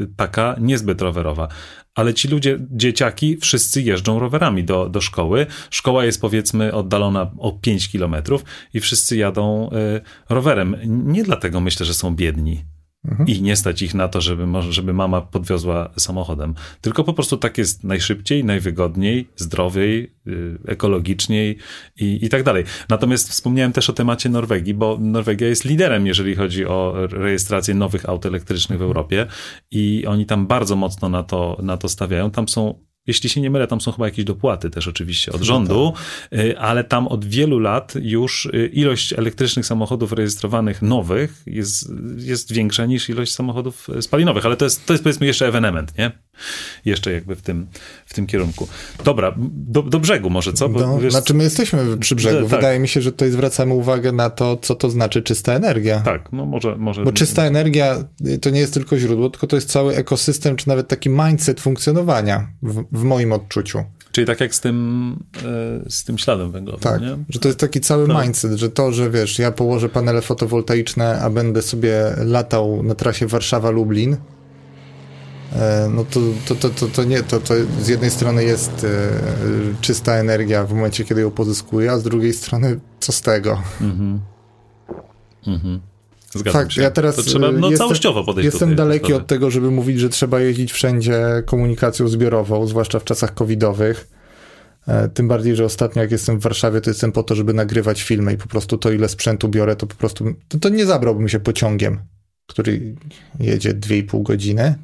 y, taka niezbyt rowerowa. Ale ci ludzie, dzieciaki, wszyscy jeżdżą rowerami do, do szkoły. Szkoła jest powiedzmy oddalona o 5 kilometrów i wszyscy jadą y, rowerem. Nie dlatego myślę, że są biedni. Mhm. I nie stać ich na to, żeby, żeby mama podwiozła samochodem. Tylko po prostu tak jest najszybciej, najwygodniej, zdrowiej, yy, ekologiczniej i, i tak dalej. Natomiast wspomniałem też o temacie Norwegii, bo Norwegia jest liderem, jeżeli chodzi o rejestrację nowych aut elektrycznych w Europie i oni tam bardzo mocno na to, na to stawiają. Tam są jeśli się nie mylę, tam są chyba jakieś dopłaty też oczywiście od rządu, y, ale tam od wielu lat już y, ilość elektrycznych samochodów rejestrowanych nowych jest, jest większa niż ilość samochodów y, spalinowych, ale to jest, to jest powiedzmy jeszcze ewenement, nie? Jeszcze jakby w tym, w tym kierunku. Dobra, do, do brzegu może, co? Bo, no, wiesz, znaczy my jesteśmy przy brzegu. Tak. Wydaje mi się, że tutaj zwracamy uwagę na to, co to znaczy czysta energia. Tak, no może... może Bo czysta energia to nie jest tylko źródło, tylko to jest cały ekosystem, czy nawet taki mindset funkcjonowania w, w moim odczuciu. Czyli tak jak z tym, e, z tym śladem węglowym. Tak, nie? że to jest taki cały tak. mindset, że to, że wiesz, ja położę panele fotowoltaiczne, a będę sobie latał na trasie Warszawa-Lublin, no to, to, to, to, to nie, to, to z jednej strony jest e, czysta energia w momencie, kiedy ją pozyskuję, a z drugiej strony co z tego? Mhm. Mhm. Zgadzam Fakt, się. ja teraz to trzeba no, jestem, całościowo podejść Jestem do daleki sprawy. od tego, żeby mówić, że trzeba jeździć wszędzie komunikacją zbiorową, zwłaszcza w czasach covidowych. E, Tym bardziej, że ostatnio jak jestem w Warszawie, to jestem po to, żeby nagrywać filmy i po prostu to, ile sprzętu biorę, to po prostu, to, to nie zabrałbym się pociągiem, który jedzie 2,5 godziny.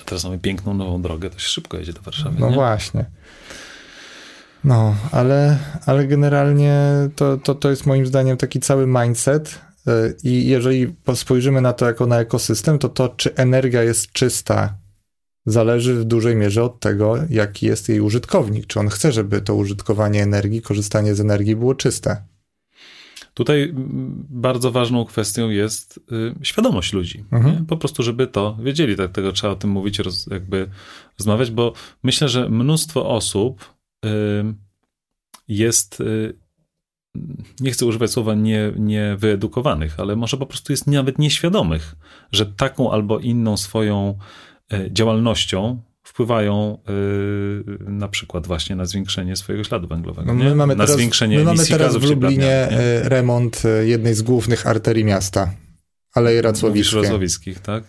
A teraz mamy piękną nową drogę, to się szybko jedzie do Warszawy. No nie? właśnie. No, ale, ale generalnie to, to, to jest moim zdaniem taki cały mindset. y, I jeżeli spojrzymy na to jako na ekosystem, to to, czy energia jest czysta, zależy w dużej mierze od tego, jaki jest jej użytkownik. Czy on chce, żeby to użytkowanie energii, korzystanie z energii było czyste. Tutaj bardzo ważną kwestią jest y, świadomość ludzi. Mhm. Nie? Po prostu, żeby to wiedzieli. Dlatego trzeba o tym mówić, roz, jakby rozmawiać, bo myślę, że mnóstwo osób y, jest, y, nie chcę używać słowa nie, niewyedukowanych, ale może po prostu jest nawet nieświadomych, że taką albo inną swoją działalnością wpływają y, na przykład właśnie na zwiększenie swojego śladu węglowego. No, nie? my mamy na teraz, zwiększenie my mamy emisji teraz gazów w Lublinie nie? y, remont y, jednej z głównych arterii miasta, Mówisz Racławickiej. Rozłowickich, tak?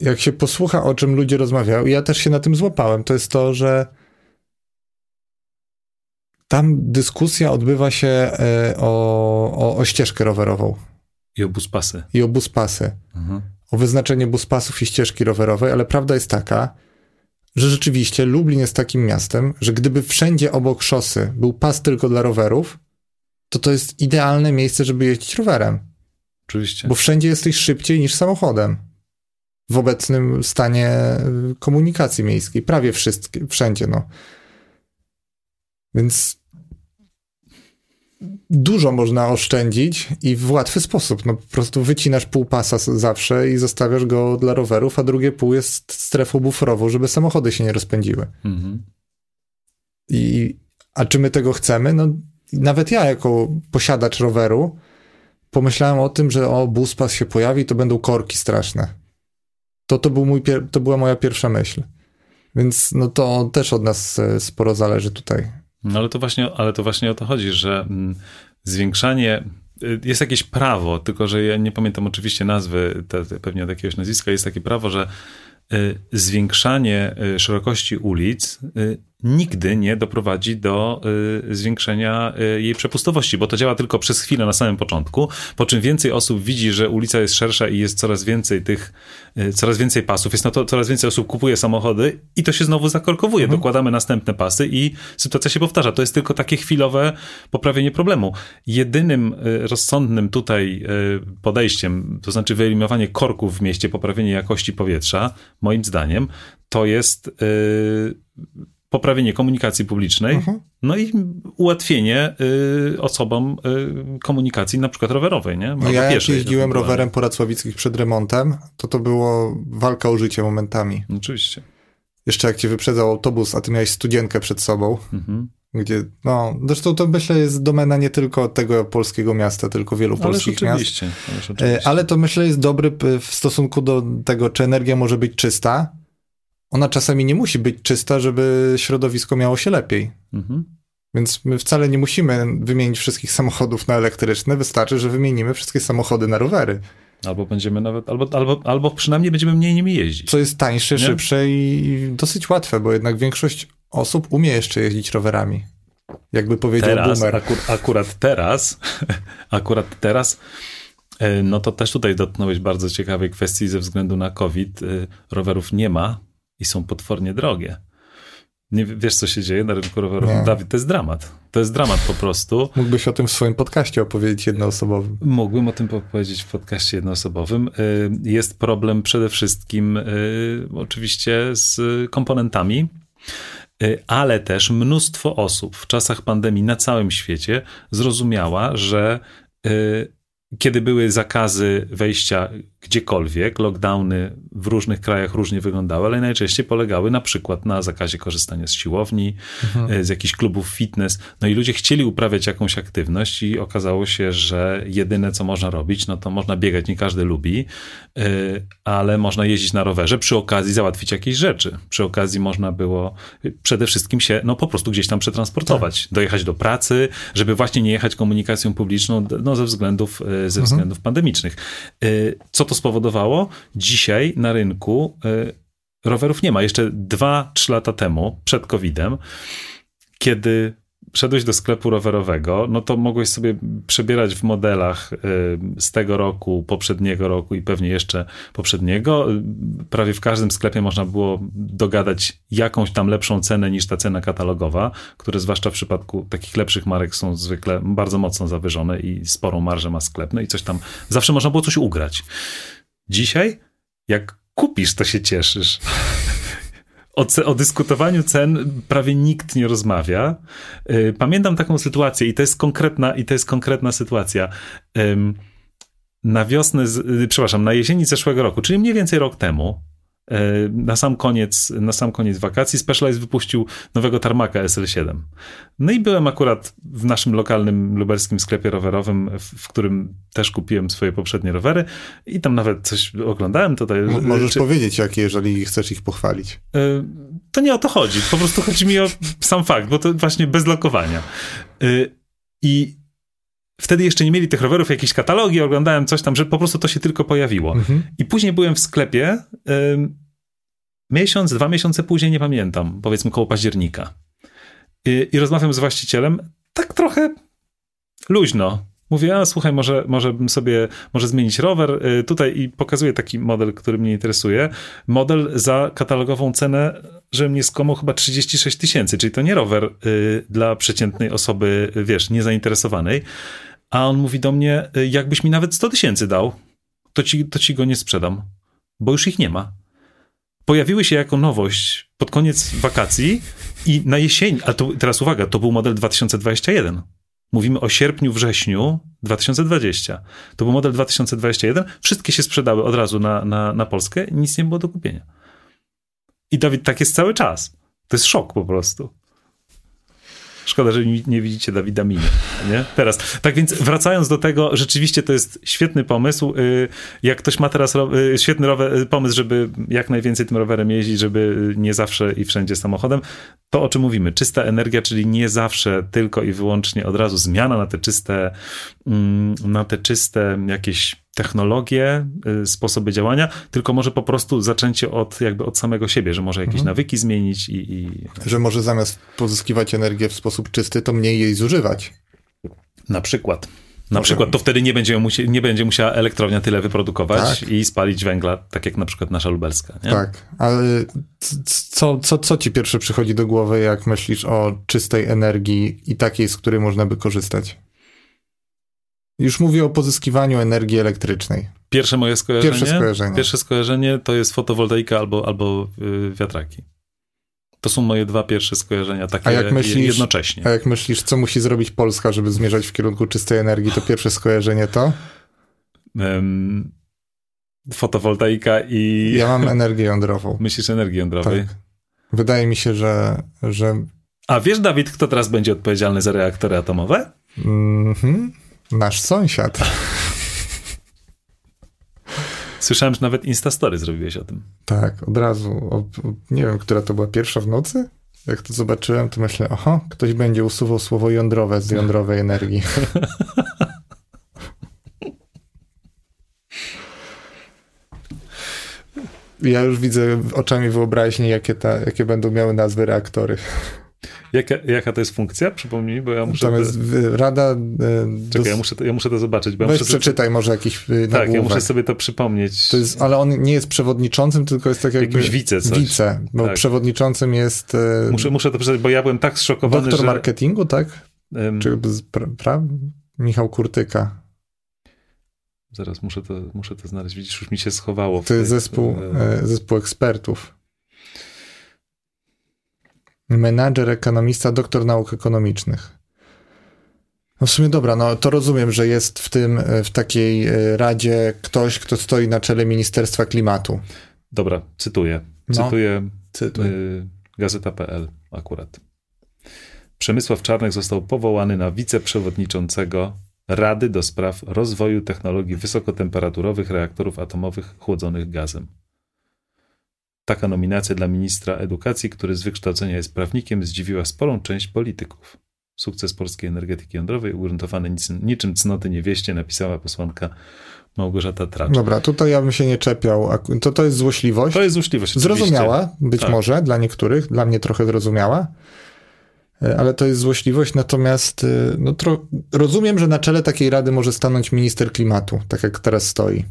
jak się posłucha, o czym ludzie rozmawiają, ja też się na tym złapałem, to jest to, że tam dyskusja odbywa się o, o, o ścieżkę rowerową I o buspasy. i o buspasy, Mhm. O wyznaczenie buspasów i ścieżki rowerowej, ale prawda jest taka, że rzeczywiście Lublin jest takim miastem, że gdyby wszędzie obok szosy był pas tylko dla rowerów, to to jest idealne miejsce, żeby jeździć rowerem. Oczywiście. Bo wszędzie jesteś szybciej niż samochodem. W obecnym stanie y, komunikacji miejskiej. Prawie wszystkie, wszędzie, no. Więc dużo można oszczędzić i w łatwy sposób. No po prostu wycinasz pół pasa zawsze i zostawiasz go dla rowerów, a drugie pół jest strefą buforową, żeby samochody się nie rozpędziły. Mhm. I, a czy my tego chcemy? No, nawet ja, jako posiadacz roweru, pomyślałem o tym, że o, buspas się pojawi, to będą korki straszne. To, to, był mój to była moja pierwsza myśl. Więc no to też od nas e, sporo zależy tutaj. No ale to właśnie, ale to właśnie o to chodzi, że mm, zwiększanie y, jest jakieś prawo, tylko że ja nie pamiętam oczywiście nazwy, te, te, pewnie od jakiegoś nazwiska, jest takie prawo, że y, zwiększanie y, szerokości ulic nigdy nie doprowadzi do y, zwiększenia y, jej przepustowości, bo to działa tylko przez chwilę na samym początku, po czym więcej osób widzi, że ulica jest szersza i jest coraz więcej tych, y, coraz więcej pasów, jest na to coraz więcej osób kupuje samochody i to się znowu zakorkowuje. Dokładamy następne pasy i sytuacja się powtarza. To jest tylko takie chwilowe poprawienie problemu. Jedynym rozsądnym tutaj podejściem, to znaczy wyeliminowanie korków w mieście, poprawienie jakości powietrza, moim zdaniem, to jest poprawienie komunikacji publicznej, Mhm. no i ułatwienie y, osobom y, komunikacji na przykład rowerowej, nie? No ja jak jeździłem rowerem po Racławickich przed remontem, to to było walka o życie momentami. Oczywiście. Jeszcze jak cię wyprzedzał autobus, a ty miałeś studienkę przed sobą, Mhm. gdzie, no, zresztą to myślę jest domena nie tylko tego polskiego miasta, tylko wielu Ależ polskich miast. oczywiście. Ależ E, oczywiście. Ale to myślę jest dobry w stosunku do tego, czy energia może być czysta. Ona czasami nie musi być czysta, żeby środowisko miało się lepiej. Mhm. Więc my wcale nie musimy wymienić wszystkich samochodów na elektryczne, wystarczy, że wymienimy wszystkie samochody na rowery. Albo będziemy nawet, albo, albo, albo przynajmniej będziemy mniej nimi jeździć. Co jest tańsze, Nie? szybsze i dosyć łatwe, bo jednak większość osób umie jeszcze jeździć rowerami. Jakby powiedział teraz, boomer. akur, akurat teraz, akurat teraz, e, no to też tutaj dotknąłeś bardzo ciekawej kwestii ze względu na COVID. e, Rowerów nie ma i są potwornie drogie. Nie wiesz, co się dzieje na rynku rowerów? Nie. Dawid, to jest dramat. To jest dramat po prostu. Mógłbyś o tym w swoim podcaście opowiedzieć jednoosobowym. Mógłbym o tym powiedzieć w podcaście jednoosobowym. Y, Jest problem przede wszystkim y, oczywiście z komponentami, y, ale też mnóstwo osób w czasach pandemii na całym świecie zrozumiała, że kiedy były zakazy wejścia gdziekolwiek. Lockdowny w różnych krajach różnie wyglądały, ale najczęściej polegały na przykład na zakazie korzystania z siłowni, mhm. z jakichś klubów fitness. No i ludzie chcieli uprawiać jakąś aktywność i okazało się, że jedyne co można robić, no to można biegać, nie każdy lubi, ale można jeździć na rowerze, przy okazji załatwić jakieś rzeczy. Przy okazji można było przede wszystkim się, no po prostu gdzieś tam przetransportować, tak. dojechać do pracy, żeby właśnie nie jechać komunikacją publiczną, no ze względów, ze mhm. względów pandemicznych. Co to to spowodowało? Dzisiaj na rynku y, rowerów nie ma. Jeszcze 2-3 lata temu, przed COVID-em, kiedy szedłeś do sklepu rowerowego, no to mogłeś sobie przebierać w modelach y, z tego roku, poprzedniego roku i pewnie jeszcze poprzedniego. Prawie w każdym sklepie można było dogadać jakąś tam lepszą cenę niż ta cena katalogowa, które zwłaszcza w przypadku takich lepszych marek są zwykle bardzo mocno zawyżone i sporą marżę ma sklep. No i coś tam, zawsze można było coś ugrać. Dzisiaj, jak kupisz, to się cieszysz. O, o, dyskutowaniu cen prawie nikt nie rozmawia. Y, pamiętam taką sytuację i to jest konkretna, i to jest konkretna sytuacja. Na wiosnę, y, przepraszam, na jesieni zeszłego roku, czyli mniej więcej rok temu, na sam koniec, na sam koniec wakacji Specialized wypuścił nowego tarmaka SL7. No i byłem akurat w naszym lokalnym lubelskim sklepie rowerowym, w, którym też kupiłem swoje poprzednie rowery i tam nawet coś oglądałem tutaj. Możesz czy... powiedzieć jakie, jeżeli chcesz ich pochwalić. E, to nie o to chodzi. Po prostu chodzi mi o sam fakt, bo to właśnie bez lokowania. E, I wtedy jeszcze nie mieli tych rowerów, jakieś katalogi, oglądałem coś tam, że po prostu to się tylko pojawiło. Mhm. I później byłem w sklepie, y, miesiąc, dwa miesiące później, nie pamiętam, powiedzmy koło października. I, i rozmawiam z właścicielem, tak trochę luźno. Mówię, a słuchaj, może, może bym sobie, może zmienić rower. Y, tutaj i pokazuję taki model, który mnie interesuje. Model za katalogową cenę, że mnie skomał chyba 36 tysięcy, czyli to nie rower y, dla przeciętnej osoby, wiesz, niezainteresowanej. A on mówi do mnie, y, jakbyś mi nawet 100 tysięcy dał, to ci, to ci go nie sprzedam, bo już ich nie ma. Pojawiły się jako nowość pod koniec wakacji i na jesień, a to, teraz uwaga, to był model 2021. Mówimy o sierpniu, wrześniu 2020. To był model 2021. Wszystkie się sprzedały od razu na, na, na Polskę, nic nie było do kupienia. I Dawid, tak jest cały czas. To jest szok po prostu. Szkoda, że nie widzicie Dawida Miny, nie? Teraz. Tak więc wracając do tego, rzeczywiście to jest świetny pomysł. Y, jak ktoś ma teraz y, świetny rower, y, pomysł, żeby jak najwięcej tym rowerem jeździć, żeby nie zawsze i wszędzie samochodem, to o czym mówimy, czysta energia, czyli nie zawsze tylko i wyłącznie od razu zmiana na te czyste, mm, na te czyste jakieś technologie, y, sposoby działania, tylko może po prostu zaczęcie od jakby od samego siebie, że może jakieś mhm. nawyki zmienić i, i... Że może zamiast pozyskiwać energię w sposób czysty, to mniej jej zużywać. Na przykład. Na może... przykład to wtedy nie będzie, nie będzie musiała elektrownia tyle wyprodukować tak. i spalić węgla, tak jak na przykład nasza lubelska. Nie? Tak, ale co, co, co ci pierwsze przychodzi do głowy, jak myślisz o czystej energii i takiej, z której można by korzystać? Już mówię o pozyskiwaniu energii elektrycznej. Pierwsze moje skojarzenie? Pierwsze skojarzenie. Pierwsze skojarzenie to jest fotowoltaika albo, albo yy, wiatraki. To są moje dwa pierwsze skojarzenia, takie a jak myślisz, jednocześnie. A jak myślisz, co musi zrobić Polska, żeby zmierzać w kierunku czystej energii, to pierwsze skojarzenie to? Um, fotowoltaika i... Ja mam energię jądrową. Myślisz energię jądrowej? Tak. Wydaje mi się, że, że... A wiesz, Dawid, kto teraz będzie odpowiedzialny za reaktory atomowe? Mhm. Nasz sąsiad. Słyszałem, że nawet Instastory zrobiłeś o tym. Tak, od razu. O, nie wiem, która to była pierwsza w nocy? Jak to zobaczyłem, to myślę, aha, ktoś będzie usuwał słowo jądrowe z jądrowej energii. ja już widzę oczami wyobraźni, jakie, ta, jakie będą miały nazwy reaktory. Jaka, jaka to jest funkcja? Przypomnij, bo ja muszę... Tam jest te... rada... E, Czekaj, ja muszę to, ja muszę to zobaczyć. Bo ja przeczytaj sobie... może jakiś e, Tak, ja muszę sobie to przypomnieć. To jest, ale on nie jest przewodniczącym, tylko jest tak jakby... Jakimś wice coś. Wice, bo tak. przewodniczącym jest... E, muszę, muszę to przeczytać, bo ja byłem tak zszokowany, Doktor że... marketingu, tak? Um... Czy pra, pra... Michał Kurtyka. Zaraz muszę to, muszę to znaleźć. Widzisz, już mi się schowało. To jest zespół, zespół ekspertów. Menadżer, ekonomista, doktor nauk ekonomicznych. No w sumie dobra, no to rozumiem, że jest w tym, w takiej radzie ktoś, kto stoi na czele Ministerstwa Klimatu. Dobra, cytuję. Cytuję no, cytuj. y, gazeta.pl akurat. Przemysław Czarnek został powołany na wiceprzewodniczącego Rady do Spraw Rozwoju Technologii Wysokotemperaturowych Reaktorów Atomowych Chłodzonych Gazem. Taka nominacja dla ministra edukacji, który z wykształcenia jest prawnikiem, zdziwiła sporą część polityków. Sukces polskiej energetyki jądrowej ugruntowany niczym cnoty niewieście, napisała posłanka Małgorzata Tracz. Dobra, tutaj ja bym się nie czepiał. To, to jest złośliwość. To jest złośliwość. Zrozumiała, być tak. może dla niektórych, dla mnie trochę zrozumiała, e, ale to jest złośliwość. Natomiast e, no, tro... rozumiem, że na czele takiej rady może stanąć minister klimatu, tak jak teraz stoi.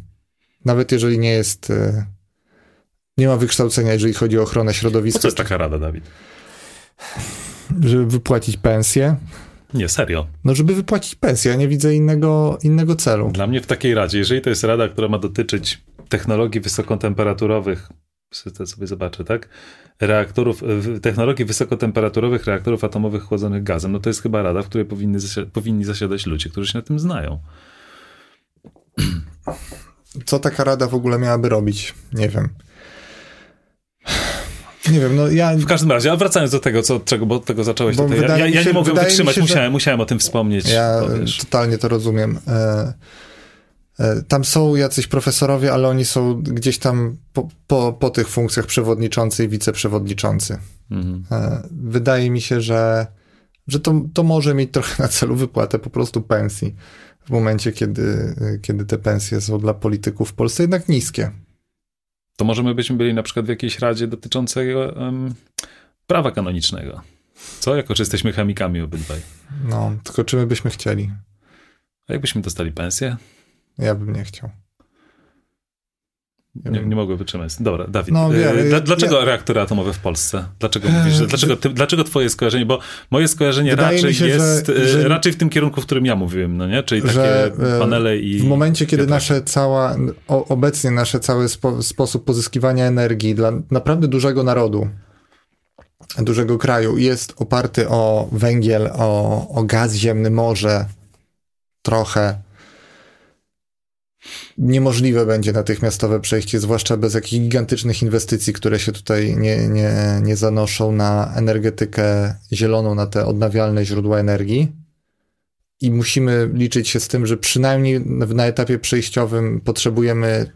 Nawet jeżeli nie jest. Nie ma wykształcenia, jeżeli chodzi o ochronę środowiska. Po co jest taka rada, Dawid? Żeby wypłacić pensję. Nie, serio. No, żeby wypłacić pensję, ja nie widzę innego, innego celu. Dla mnie w takiej radzie, jeżeli to jest rada, która ma dotyczyć technologii wysokotemperaturowych, to sobie zobaczę, tak? Reaktorów, technologii wysokotemperaturowych reaktorów atomowych chłodzonych gazem, no to jest chyba rada, w której powinny, zasi powinni zasiadać ludzie, którzy się na tym znają. Co taka rada w ogóle miałaby robić? Nie wiem. Nie wiem, no ja... W każdym razie, a wracając do tego, co, czego, bo tego zacząłeś tutaj, ja, ja, ja nie mogę wytrzymać, się, musiałem, musiałem o tym wspomnieć. Ja totalnie to rozumiem. E, e, tam są jacyś profesorowie, ale oni są gdzieś tam po, po, po tych funkcjach przewodniczący i wiceprzewodniczący. Mhm. E, wydaje mi się, że, że to, to może mieć trochę na celu wypłatę po prostu pensji w momencie, kiedy, kiedy te pensje są dla polityków w Polsce jednak niskie to może my byśmy byli na przykład w jakiejś radzie dotyczącej um, prawa kanonicznego. Co? Jako, że jesteśmy chemikami obydwaj. No, tylko czy my byśmy chcieli? A jakbyśmy dostali pensję? Ja bym nie chciał. Nie, nie mogę wytrzymać. Dobra, Dawid. No, e, dlaczego ja... reaktory atomowe w Polsce? Dlaczego mówisz, że, dlaczego, ty, dlaczego twoje skojarzenie? Bo moje skojarzenie raczej się, jest że, że, raczej w tym kierunku, w którym ja mówiłem, no nie? Czyli takie e, panele i... W momencie, kiedy nasze cała, obecnie nasze cały spo, sposób pozyskiwania energii dla naprawdę dużego narodu, dużego kraju jest oparty o węgiel, o, o gaz ziemny, morze, trochę, niemożliwe będzie natychmiastowe przejście, zwłaszcza bez jakichś gigantycznych inwestycji, które się tutaj nie, nie, nie zanoszą na energetykę zieloną, na te odnawialne źródła energii. I musimy liczyć się z tym, że przynajmniej na etapie przejściowym potrzebujemy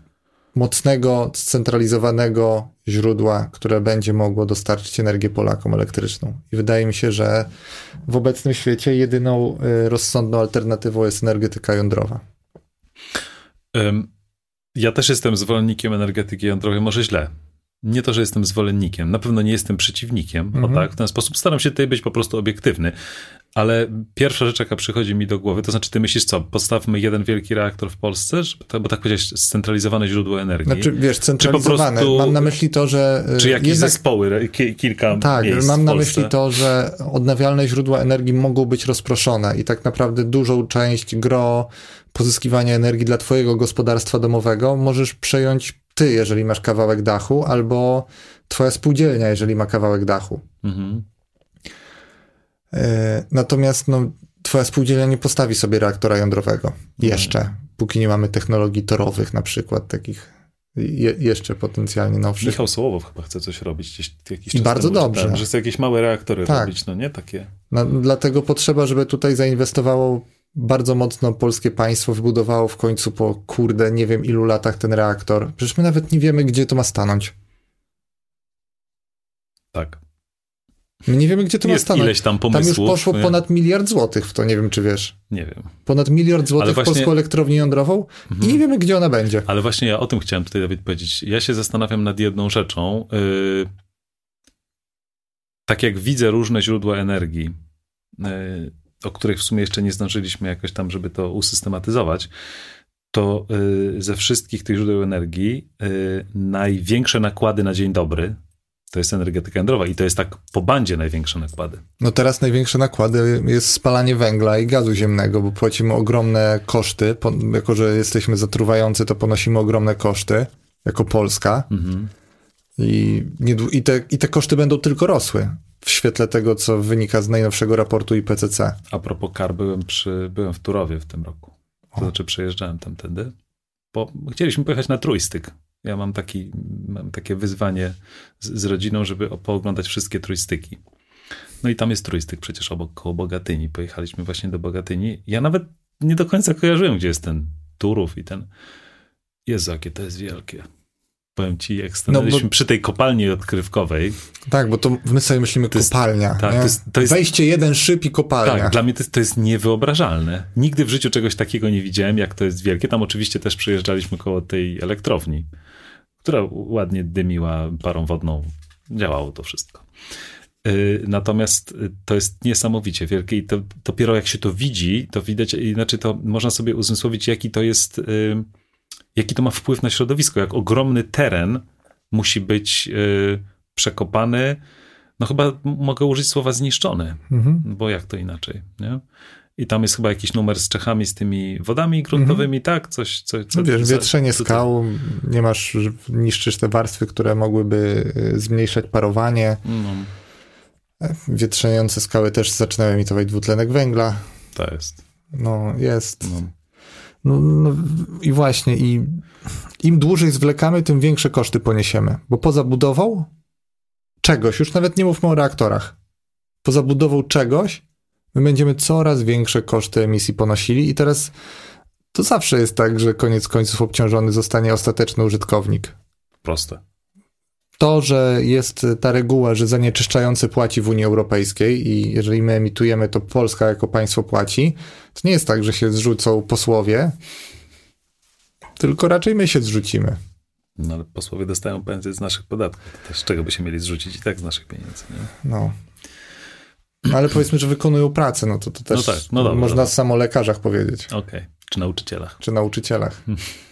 mocnego, scentralizowanego źródła, które będzie mogło dostarczyć energię Polakom elektryczną. I wydaje mi się, że w obecnym świecie jedyną y, rozsądną alternatywą jest energetyka jądrowa. Ja też jestem zwolennikiem energetyki jądrowej, może źle. Nie to, że jestem zwolennikiem, na pewno nie jestem przeciwnikiem, mhm. o tak, w ten sposób staram się tutaj być po prostu obiektywny, ale pierwsza rzecz, jaka przychodzi mi do głowy, to znaczy ty myślisz co, postawmy jeden wielki reaktor w Polsce, bo tak powiedziałeś, scentralizowane źródło energii. Znaczy, wiesz, centralizowane, prostu, mam na myśli to, że... Y, czy jakieś jednak, zespoły, kilka Tak, mam na myśli to, że odnawialne źródła energii mogą być rozproszone i tak naprawdę dużą część gro pozyskiwania energii dla twojego gospodarstwa domowego możesz przejąć ty, jeżeli masz kawałek dachu, albo twoja spółdzielnia, jeżeli ma kawałek dachu. Mhm. E, natomiast no, twoja spółdzielnia nie postawi sobie reaktora jądrowego jeszcze, mhm. póki nie mamy technologii torowych na przykład, takich je, jeszcze potencjalnie nowszych. Michał Sołowow chyba chce coś robić gdzieś jakiś I bardzo temu, dobrze. że chce jakieś małe reaktory tak. robić, no nie? Takie. No, dlatego potrzeba, żeby tutaj zainwestowało bardzo mocno polskie państwo wybudowało w końcu po kurde, nie wiem ilu latach ten reaktor. Przecież my nawet nie wiemy, gdzie to ma stanąć. Tak. My nie wiemy, gdzie to Jest ma stanąć. ileś tam pomysłów. Tam już poszło nie? ponad miliard złotych w to, nie wiem, czy wiesz. Nie wiem. Ponad miliard złotych właśnie... w polską elektrownię jądrową mhm. i nie wiemy, gdzie ona będzie. Ale właśnie ja o tym chciałem tutaj, Dawid, powiedzieć. Ja się zastanawiam nad jedną rzeczą. Yy... Tak jak widzę różne źródła energii, yy o których w sumie jeszcze nie zdążyliśmy jakoś tam, żeby to usystematyzować, to y, ze wszystkich tych źródeł energii y, największe nakłady na dzień dobry to jest energetyka jądrowa i to jest tak po bandzie największe nakłady. No teraz największe nakłady jest spalanie węgla i gazu ziemnego, bo płacimy ogromne koszty, jako że jesteśmy zatruwający, to ponosimy ogromne koszty jako Polska. Mhm. I, i, te, I te koszty będą tylko rosły w świetle tego, co wynika z najnowszego raportu IPCC. A propos kar, byłem, przy, byłem w Turowie w tym roku. To znaczy przejeżdżałem tamtędy. Bo chcieliśmy pojechać na trójstyk. Ja mam, taki, mam takie wyzwanie z, z rodziną, żeby pooglądać wszystkie trójstyki. No i tam jest trójstyk przecież obok, koło Bogatyni. Pojechaliśmy właśnie do Bogatyni. Ja nawet nie do końca kojarzyłem, gdzie jest ten Turów i ten... Jezu, jakie to jest wielkie. Powiem ci, jak stanęliśmy no, bo... przy tej kopalni odkrywkowej. Tak, bo to my sobie myślimy to kopalnia. Jest, tak, to jest, to jest, Wejście jeden szyb i kopalnia. Tak, dla mnie to jest, to jest niewyobrażalne. Nigdy w życiu czegoś takiego nie widziałem, jak to jest wielkie. Tam oczywiście też przyjeżdżaliśmy koło tej elektrowni, która ładnie dymiła parą wodną. Działało to wszystko. Y, natomiast to jest niesamowicie wielkie i to dopiero jak się to widzi, to widać, inaczej to można sobie uzmysłowić, jaki to jest, y, jaki to ma wpływ na środowisko, jak ogromny teren musi być przekopany. No chyba mogę użyć słowa zniszczony, mhm. bo jak to inaczej, nie? I tam jest chyba jakiś numer z Czechami, z tymi wodami gruntowymi, mhm. tak? Coś, coś, co, wiesz, wietrzenie skał, nie masz, niszczysz te warstwy, które mogłyby zmniejszać parowanie. No. Wietrzające skały też zaczynają emitować dwutlenek węgla. To jest. No, jest. No. No, no, I właśnie, i im dłużej zwlekamy, tym większe koszty poniesiemy. Bo poza budową czegoś, już nawet nie mówmy o reaktorach, poza budową czegoś, my będziemy coraz większe koszty emisji ponosili i teraz to zawsze jest tak, że koniec końców obciążony zostanie ostateczny użytkownik. Proste to, że jest ta reguła, że zanieczyszczający płaci w Unii Europejskiej i jeżeli my emitujemy, to Polska jako państwo płaci, to nie jest tak, że się zrzucą posłowie, tylko raczej my się zrzucimy. No ale posłowie dostają pensję z naszych podatków. To z czego by się mieli zrzucić i tak z naszych pieniędzy. Nie? No. Ale powiedzmy, że wykonują pracę, no to, to też no tak, no dobra, można dobra. samo lekarzach powiedzieć. Okej, okay. czy nauczycielach. Czy nauczycielach.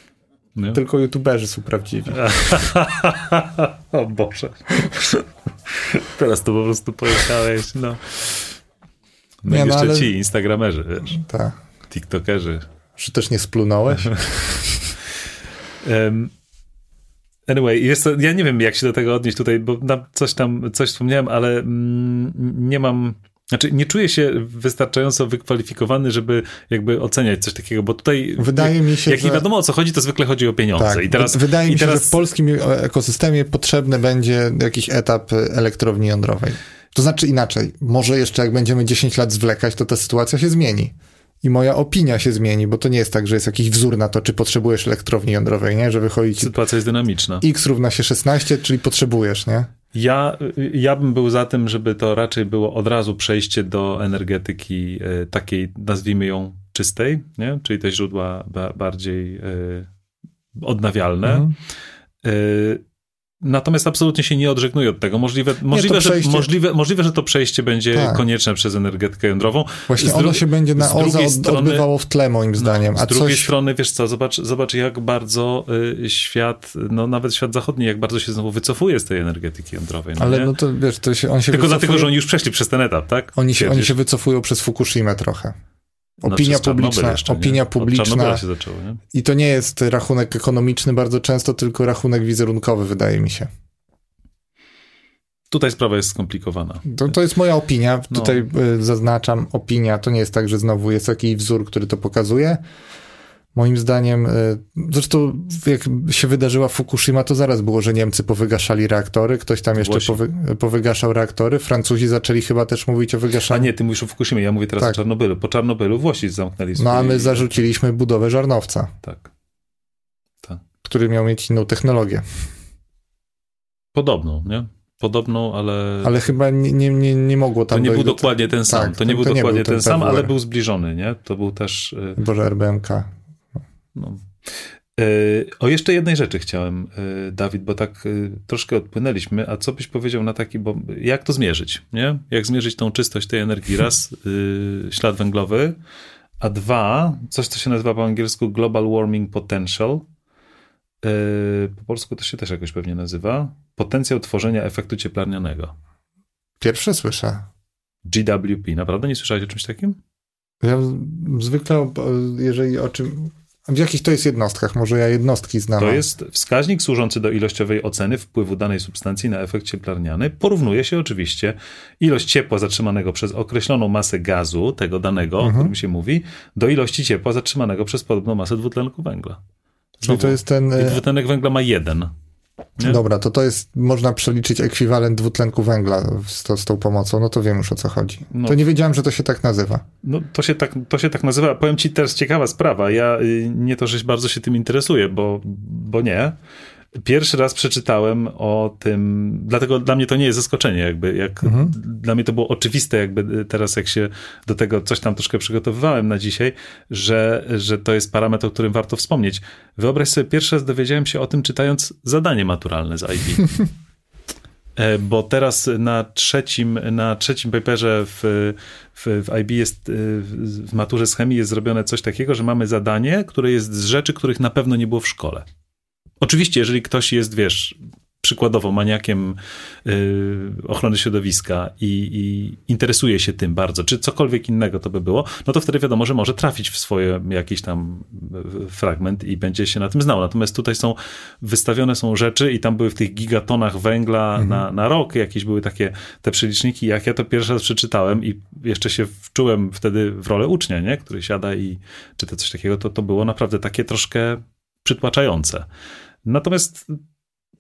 Nie? Tylko youtuberzy są prawdziwi. o Boże. Teraz to po prostu pojechałeś, no. No nie, no, jeszcze ale... ci, instagramerzy, wiesz. Tak. TikTokerzy. Czy też nie splunąłeś? um, anyway, jest to, ja nie wiem, jak się do tego odnieść tutaj, bo coś tam, coś wspomniałem, ale mm, nie mam znaczy, nie czuję się wystarczająco wykwalifikowany, żeby jakby oceniać coś takiego, bo tutaj. Wydaje jak, mi się, jak że... nie wiadomo o co chodzi, to zwykle chodzi o pieniądze. Tak, I teraz, wydaje mi się, teraz... że w polskim ekosystemie potrzebny będzie jakiś etap elektrowni jądrowej. To znaczy inaczej, może jeszcze jak będziemy 10 lat zwlekać, to ta sytuacja się zmieni. I moja opinia się zmieni, bo to nie jest tak, że jest jakiś wzór na to, czy potrzebujesz elektrowni jądrowej, nie? Że wychodzi. Sytuacja jest dynamiczna. X równa się 16, czyli potrzebujesz, nie? Ja, ja bym był za tym, żeby to raczej było od razu przejście do energetyki e, takiej, nazwijmy ją czystej, nie? czyli te źródła bardziej e, odnawialne. Mhm. Natomiast absolutnie się nie odżegnuję od tego. Możliwe, możliwe, przejście... że, możliwe, możliwe, że to przejście będzie tak. konieczne przez energetykę jądrową. Właśnie ono się będzie na od, strony, odbywało w tle, moim no, zdaniem. No, z drugiej coś... strony, wiesz co, zobacz, zobacz jak bardzo y, świat, no nawet świat zachodni, jak bardzo się znowu wycofuje z tej energetyki jądrowej. No, Ale nie? no to wiesz, to się, on się Tylko wycofuje... dlatego, że oni już przeszli przez ten etap, tak? Oni się, oni się wycofują przez Fukushimę trochę. Opinia no, publiczna, jeszcze, opinia publiczna. Zaczęło, I to nie jest rachunek ekonomiczny bardzo często, tylko rachunek wizerunkowy, wydaje mi się. Tutaj sprawa jest skomplikowana. To, to jest moja opinia. No. Tutaj y, zaznaczam opinia. To nie jest tak, że znowu jest jakiś wzór, który to pokazuje. Moim zdaniem, y, zresztą jak się wydarzyła Fukushima, to zaraz było, że Niemcy powygaszali reaktory, ktoś tam jeszcze powy, powygaszał reaktory, Francuzi zaczęli chyba też mówić o wygaszaniu. A nie, ty mówisz o Fukushimie, ja mówię teraz tak. o Czarnobylu. Po Czarnobylu Włosi zamknęli swój... No a my zarzuciliśmy budowę żarnowca. Tak. tak. Który miał mieć inną technologię. Podobną, nie? podobną, ale... Ale chyba nie, nie, nie, nie mogło tam To nie był dokładnie ten sam, tak, to nie był to dokładnie nie był ten, ten sam, ale był zbliżony, nie? To był też... Y, Boże, RBMK. No. Y, o jeszcze jednej rzeczy chciałem, y, Dawid, bo tak troszkę odpłynęliśmy, a co byś powiedział na taki, bo jak to zmierzyć, nie? Jak zmierzyć tą czystość tej energii? Raz, ślad węglowy, a dwa, coś, co się nazywa po angielsku Global Warming Potential, po polsku to się też jakoś pewnie nazywa, potencjał tworzenia efektu cieplarnianego. Pierwsze słyszę. GWP. Naprawdę nie słyszałeś o czymś takim? Ja zwykle, jeżeli o czym W jakich to jest jednostkach? Może ja jednostki znam. To jest wskaźnik służący do ilościowej oceny wpływu danej substancji na efekt cieplarniany. Porównuje się oczywiście ilość ciepła zatrzymanego przez określoną masę gazu, tego danego, mhm. o którym się mówi, do ilości ciepła zatrzymanego przez podobną masę dwutlenku węgla. Znowu, to jest ten. E, dwutlenek węgla ma jeden. Nie? Dobra, to to jest, można przeliczyć ekwiwalent dwutlenku węgla z, to, z tą pomocą, no to wiem już o co chodzi. No, to nie wiedziałem, że to się tak nazywa. No to się tak, to się tak nazywa. Powiem ci teraz ciekawa sprawa. Ja y, nie to, że bardzo się tym interesuję, bo, bo nie, Pierwszy raz przeczytałem o tym, dlatego dla mnie to nie jest zaskoczenie, jakby, jak mhm. dla mnie to było oczywiste, jakby teraz jak się do tego coś tam troszkę przygotowywałem na dzisiaj, że, że to jest parametr, o którym warto wspomnieć. Wyobraź sobie, pierwszy raz dowiedziałem się o tym czytając zadanie maturalne z IB. E, bo teraz na trzecim, na trzecim paperze w, w, w IB jest, w maturze z chemii jest zrobione coś takiego, że mamy zadanie, które jest z rzeczy, których na pewno nie było w szkole. Oczywiście, jeżeli ktoś jest, wiesz, przykładowo maniakiem y, ochrony środowiska i, i, interesuje się tym bardzo, czy cokolwiek innego to by było, no to wtedy wiadomo, że może trafić w swoje jakiś tam y, fragment i będzie się na tym znał. Natomiast tutaj są wystawione są rzeczy i tam były w tych gigatonach węgla mhm. na, na rok, jakieś były takie te przeliczniki. Jak ja to pierwszy raz przeczytałem i jeszcze się wczułem wtedy w rolę ucznia, nie? który siada i czyta coś takiego, to to było naprawdę takie troszkę przytłaczające. Natomiast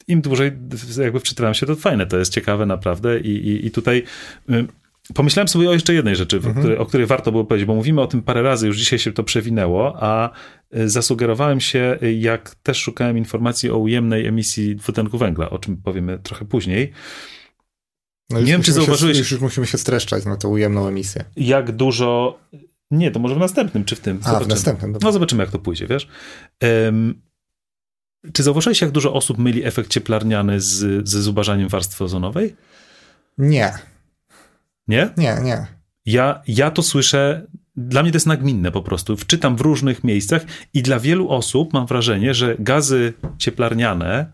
im dłużej jakby wczytywałem się, to fajne, to jest ciekawe naprawdę i, i, i tutaj y, pomyślałem sobie o jeszcze jednej rzeczy, mhm. której, o której warto było powiedzieć, bo mówimy o tym parę razy, już dzisiaj się to przewinęło, a y, zasugerowałem się, jak też szukałem informacji o ujemnej emisji dwutlenku węgla, o czym powiemy trochę później. No nie wiem, czy zauważyłeś... Się, już, już musimy się streszczać na tą ujemną emisję. Jak dużo... Nie, to może w następnym, czy w tym? Zobaczymy. A, w następnym. Dobra. No zobaczymy, jak to pójdzie, wiesz. Um, czy zauważyłeś, jak dużo osób myli efekt cieplarniany z, ze zubażaniem warstwy ozonowej? Nie. Nie? Nie, nie. Ja, ja to słyszę, dla mnie to jest nagminne po prostu. Wczytam w różnych miejscach i dla wielu osób mam wrażenie, że gazy cieplarniane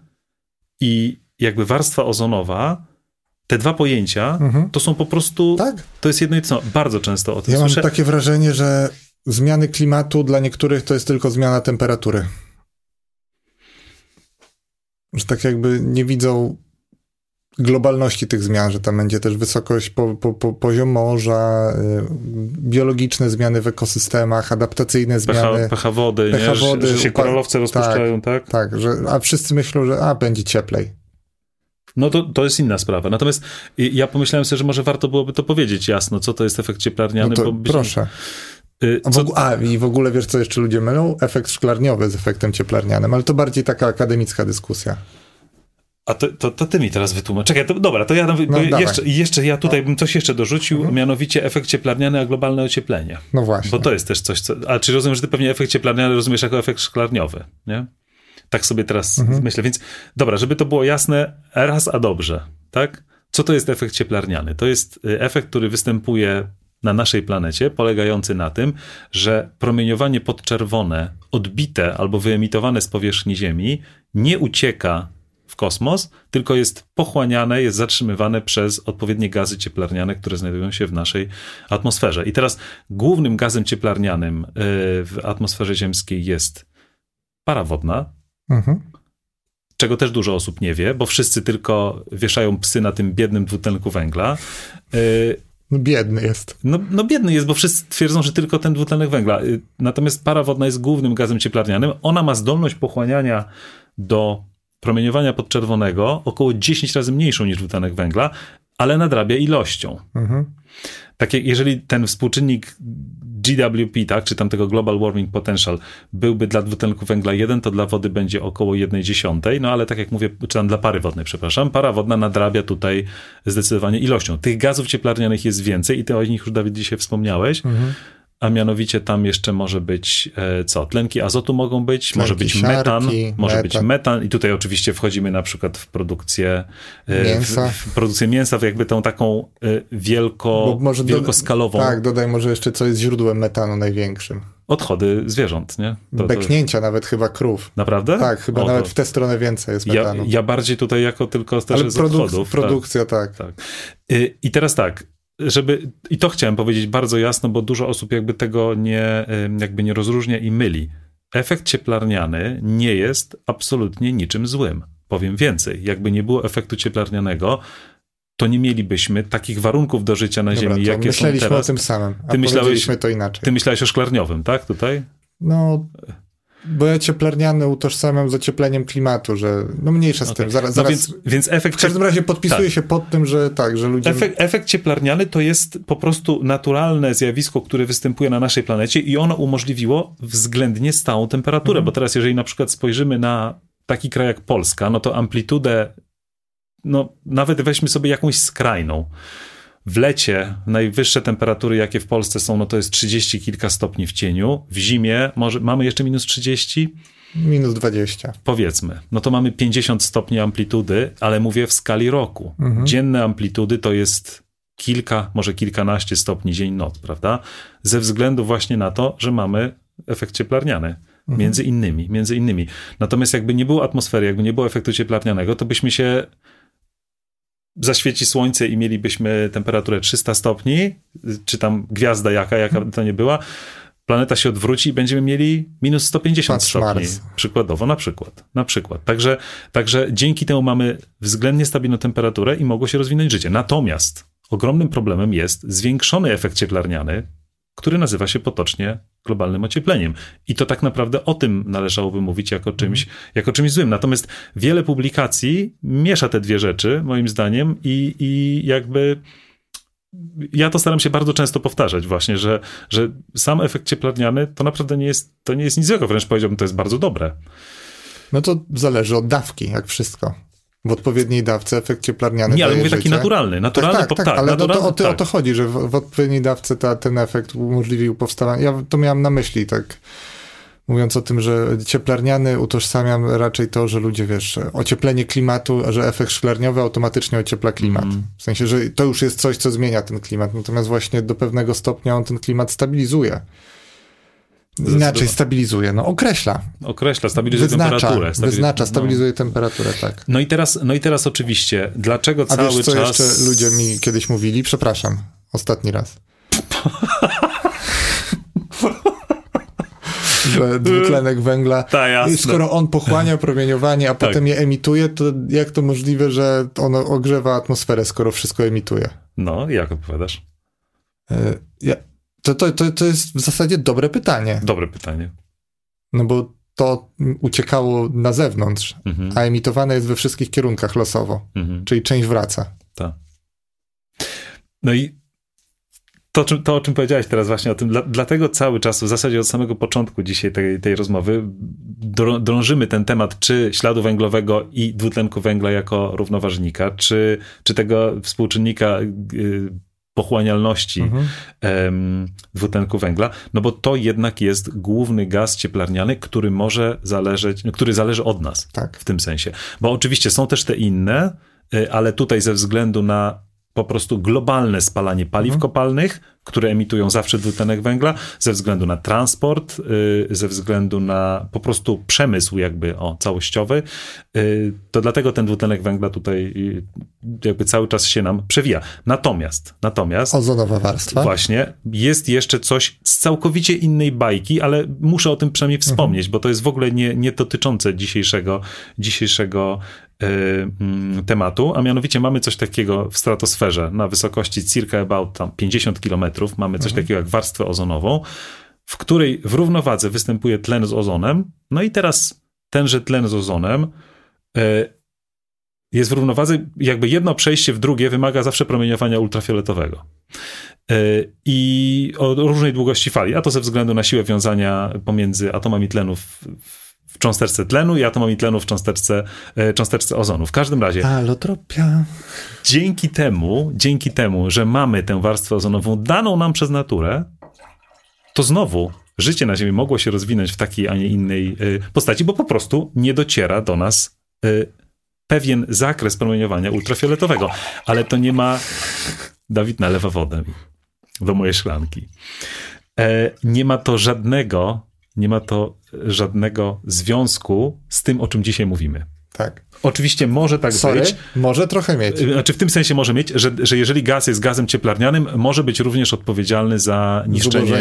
i jakby warstwa ozonowa, te dwa pojęcia, mhm. to są po prostu, tak? to jest jedno i to Bardzo często o tym ja słyszę. Ja mam takie wrażenie, że zmiany klimatu dla niektórych to jest tylko zmiana temperatury że tak jakby nie widzą globalności tych zmian, że tam będzie też wysokość, po, po, po, poziom morza, y, biologiczne zmiany w ekosystemach, adaptacyjne zmiany. Pecha wody, pecha nie? wody że, że się koralowce tak, rozpuszczają, tak? Tak, tak że, a wszyscy myślą, że a, będzie cieplej. No to, to jest inna sprawa. Natomiast ja pomyślałem sobie, że może warto byłoby to powiedzieć jasno, co to jest efekt cieplarniany. No to bo proszę. Co... A, i w ogóle wiesz, co jeszcze ludzie mylą? Efekt szklarniowy z efektem cieplarnianym, ale to bardziej taka akademicka dyskusja. A to, to, to, ty mi teraz wytłumacz. Czekaj, to, dobra, to ja no, jeszcze, jeszcze ja tutaj bym coś jeszcze dorzucił, mhm. mianowicie efekt cieplarniany, a globalne ocieplenie. No właśnie. Bo to jest też coś, co... A czy rozumiem, że ty pewnie efekt cieplarniany rozumiesz jako efekt szklarniowy, nie? Tak sobie teraz mhm. myślę. Więc dobra, żeby to było jasne, raz a dobrze, tak? Co to jest efekt cieplarniany? To jest y, efekt, który występuje na naszej planecie, polegający na tym, że promieniowanie podczerwone, odbite albo wyemitowane z powierzchni Ziemi, nie ucieka w kosmos, tylko jest pochłaniane, jest zatrzymywane przez odpowiednie gazy cieplarniane, które znajdują się w naszej atmosferze. I teraz głównym gazem cieplarnianym y, w atmosferze ziemskiej jest para wodna. Mhm czego też dużo osób nie wie, bo wszyscy tylko wieszają psy na tym biednym dwutlenku węgla. No biedny jest. No, no biedny jest, bo wszyscy twierdzą, że tylko ten dwutlenek węgla. Y, natomiast para wodna jest głównym gazem cieplarnianym. Ona ma zdolność pochłaniania do promieniowania podczerwonego około 10 razy mniejszą niż dwutlenek węgla, ale nadrabia ilością. Mhm. Tak jeżeli ten współczynnik GWP, tak, czy tam tego Global Warming Potential byłby dla dwutlenku węgla 1, to dla wody będzie około 1 dziesiątej, no ale tak jak mówię, czy tam dla pary wodnej, przepraszam, para wodna nadrabia tutaj zdecydowanie ilością. Tych gazów cieplarnianych jest więcej i ty o nich już, Dawid, dzisiaj wspomniałeś. Mhm a mianowicie tam jeszcze może być e, co? Tlenki azotu mogą być, Tlenki może być siarki, metan, może metan. być metan i tutaj oczywiście wchodzimy na przykład w produkcję e, mięsa, w, w produkcję mięsa, w jakby tą taką e, wielko, wielkoskalową. Do, tak, dodaj może jeszcze co jest źródłem metanu największym. Odchody zwierząt, nie? To, Beknięcia to... nawet chyba krów. Naprawdę? Tak, chyba o, nawet w tę stronę więcej jest metanu. Ja, ja bardziej tutaj jako tylko też Ale z produk- odchodów. Tak. Produkcja, tak. tak. tak. I teraz tak, żeby, i to chciałem powiedzieć bardzo jasno, bo dużo osób jakby tego nie, jakby nie rozróżnia i myli. efekt cieplarniany nie jest absolutnie niczym złym. Powiem więcej, jakby nie było efektu cieplarnianego, to nie mielibyśmy takich warunków do życia na Dobra, Ziemi, jakie są myśleliśmy teraz. o tym samym, a Ty myślałeś- to inaczej. Ty myślałeś o szklarniowym, tak? Tutaj? No, bo ja cieplarniany utożsamiam z ociepleniem klimatu, że no mniejsza z Okej. tym. Zaraz, No zaraz więc, więc efekt w każdym razie podpisuję tak. się pod tym, że tak, że ludzie... Efekt, efekt cieplarniany to jest po prostu naturalne zjawisko, które występuje na naszej planecie i ono umożliwiło względnie stałą temperaturę, Mhm. bo teraz jeżeli na przykład spojrzymy na taki kraj jak Polska, no to amplitudę, no nawet weźmy sobie jakąś skrajną. W lecie najwyższe temperatury, jakie w Polsce są, no to jest 30 kilka stopni w cieniu. W zimie może mamy jeszcze minus 30? Minus 20. Powiedzmy, no to mamy 50 stopni amplitudy, ale mówię w skali roku. Mhm. Dzienne amplitudy to jest kilka, może kilkanaście stopni dzień-noc, prawda? Ze względu właśnie na to, że mamy efekt cieplarniany. Mhm. Między innymi, między innymi. Natomiast jakby nie było atmosfery, jakby nie było efektu cieplarnianego, to byśmy się zaświeci słońce i mielibyśmy temperaturę 300 stopni, czy tam gwiazda jaka, jaka by to nie była, planeta się odwróci i będziemy mieli minus 150 Patrz, stopni. Mars. Przykładowo, na przykład. Na przykład. Także, także dzięki temu mamy względnie stabilną temperaturę i mogło się rozwinąć życie. Natomiast ogromnym problemem jest zwiększony efekt cieplarniany, który nazywa się potocznie globalnym ociepleniem. I to tak naprawdę o tym należałoby mówić jako czymś, jako czymś złym. Natomiast wiele publikacji miesza te dwie rzeczy, moim zdaniem, i, i jakby ja to staram się bardzo często powtarzać właśnie, że, że sam efekt cieplarniany to naprawdę nie jest, to nie jest nic złego, wręcz powiedziałbym, to jest bardzo dobre. No to zależy od dawki, jak wszystko. W odpowiedniej dawce efekt cieplarniany Nie, ale mówię taki życie. naturalny, naturalny, tak, tak, po- tak, ale to, naturalny, o, to, o tak. to chodzi, że w, w odpowiedniej dawce ta, ten efekt umożliwił powstawanie. Ja to miałem na myśli, tak mówiąc o tym, że cieplarniany utożsamiam raczej to, że ludzie, wiesz, ocieplenie klimatu, że efekt szklarniowy automatycznie ociepla klimat. Mhm. W sensie, że to już jest coś, co zmienia ten klimat, natomiast właśnie do pewnego stopnia on ten klimat stabilizuje. Inaczej stabilizuje, no określa, Określa, stabilizuje wyznacza, temperaturę. stabilizuje- wyznacza, no. stabilizuje temperaturę, tak. No i teraz, no i teraz oczywiście, dlaczego A cały wiesz, co czas... jeszcze ludzie mi kiedyś mówili? Przepraszam, ostatni raz. Że dwutlenek węgla. Ta, jasne. I skoro on pochłania promieniowanie, a Tak. potem je emituje, to jak to możliwe, że ono ogrzewa atmosferę, skoro wszystko emituje? No, jak odpowiadasz? E, Ja, to, to, to, to jest w zasadzie dobre pytanie. Dobre pytanie. No bo to uciekało na zewnątrz, Mhm, a emitowane jest we wszystkich kierunkach losowo, mhm. czyli część wraca. Tak. No i to, to, o czym powiedziałeś teraz właśnie o tym, dla, dlatego cały czas, w zasadzie od samego początku dzisiaj tej, tej rozmowy, drą- drążymy ten temat, czy śladu węglowego i dwutlenku węgla jako równoważnika, czy, czy tego współczynnika y, pochłanialności Mhm. em, dwutlenku węgla, no bo to jednak jest główny gaz cieplarniany, który może zależeć, no, który zależy od nas Tak. w tym sensie. Bo oczywiście są też te inne, y, ale tutaj ze względu na po prostu globalne spalanie paliw Mhm. kopalnych, które emitują zawsze dwutlenek węgla, ze względu na transport, y, ze względu na po prostu przemysł jakby o, całościowy, y, to dlatego ten dwutlenek węgla tutaj y, jakby cały czas się nam przewija. Natomiast, natomiast Ozonowa warstwa. Właśnie. Jest jeszcze coś z całkowicie innej bajki, ale muszę o tym przynajmniej wspomnieć, bo to jest w ogóle nie, nie dotyczące dzisiejszego, dzisiejszego tematu, a mianowicie mamy coś takiego w stratosferze. Na wysokości circa about tam 50 kilometrów, mamy coś takiego jak warstwę ozonową, w której w równowadze występuje tlen z ozonem, no i teraz tenże tlen z ozonem y, jest w równowadze, jakby jedno przejście w drugie wymaga zawsze promieniowania ultrafioletowego. Y, I o różnej długości fali, a to ze względu na siłę wiązania pomiędzy atomami tlenu w cząsteczce tlenu i atomami tlenu w cząsteczce, y, cząsteczce ozonu. W każdym razie, Alotropia. dzięki temu, dzięki temu, że mamy tę warstwę ozonową daną nam przez naturę, to znowu życie na Ziemi mogło się rozwinąć w takiej, a nie innej y, postaci, bo po prostu nie dociera do nas y, pewien zakres promieniowania ultrafioletowego. Ale to nie ma... Dawid nalewa wodę do mojej szklanki. E, nie ma to żadnego, nie ma to żadnego związku z tym, o czym dzisiaj mówimy. Tak. Oczywiście może tak Sorry, być. może trochę mieć. Znaczy w tym sensie może mieć, że, że jeżeli gaz jest gazem cieplarnianym, może być również odpowiedzialny za niszczenie.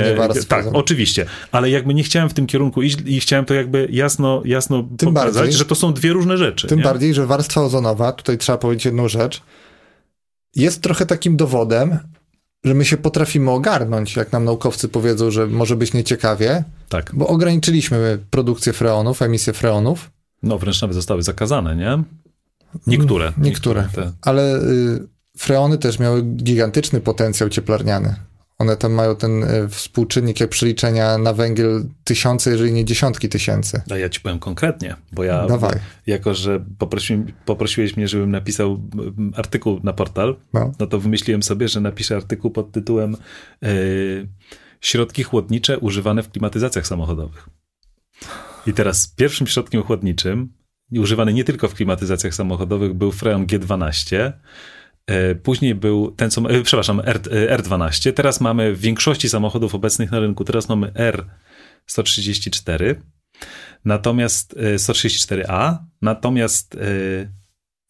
Tak, ozonowej. oczywiście. Ale jakby nie chciałem w tym kierunku iść i chciałem to jakby jasno, jasno Tym pokazać, bardziej- że to są dwie różne rzeczy. Tym nie? bardziej, że warstwa ozonowa, tutaj trzeba powiedzieć jedną rzecz, jest trochę takim dowodem, że my się potrafimy ogarnąć, jak nam naukowcy powiedzą, że może być nieciekawie, Tak. bo ograniczyliśmy produkcję freonów, emisję freonów, No wręcz nawet zostały zakazane, nie? Niektóre. niektóre, Te, ale y, freony też miały gigantyczny potencjał cieplarniany. One tam mają ten y, współczynnik jak przeliczenia na węgiel tysiące, jeżeli nie dziesiątki tysięcy. a ja ci powiem konkretnie, bo ja, Dawaj. jako że poprosiłem, poprosiłeś mnie, żebym napisał mm, artykuł na portal, No. no to wymyśliłem sobie, że napiszę artykuł pod tytułem yy, Środki chłodnicze używane w klimatyzacjach samochodowych. I teraz pierwszym środkiem chłodniczym, używany nie tylko w klimatyzacjach samochodowych, był freon G12. E, Później był ten, co. e, Przepraszam, R, e, R12. Teraz mamy w większości samochodów obecnych na rynku, teraz mamy R134. Natomiast e, 134A, natomiast e,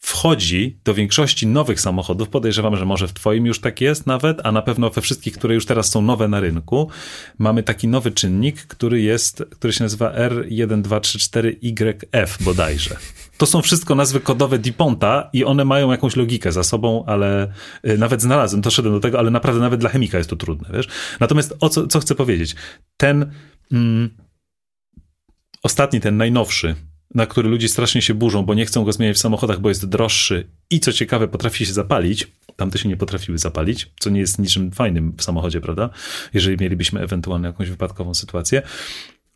wchodzi do większości nowych samochodów. Podejrzewam, że może w Twoim już tak jest nawet, a na pewno we wszystkich, które już teraz są nowe na rynku, mamy taki nowy czynnik, który jest, który się nazywa R1234YF bodajże. To są wszystko nazwy kodowe DuPonta i one mają jakąś logikę za sobą, ale y, nawet znalazłem, doszedłem do tego, ale naprawdę nawet dla chemika jest to trudne, wiesz? Natomiast o co, co chcę powiedzieć? Ten mm, ostatni, ten najnowszy, na który ludzie strasznie się burzą, bo nie chcą go zmieniać w samochodach, bo jest droższy i co ciekawe, potrafi się zapalić. Tamte się nie potrafiły zapalić, co nie jest niczym fajnym w samochodzie, prawda? Jeżeli mielibyśmy ewentualnie jakąś wypadkową sytuację.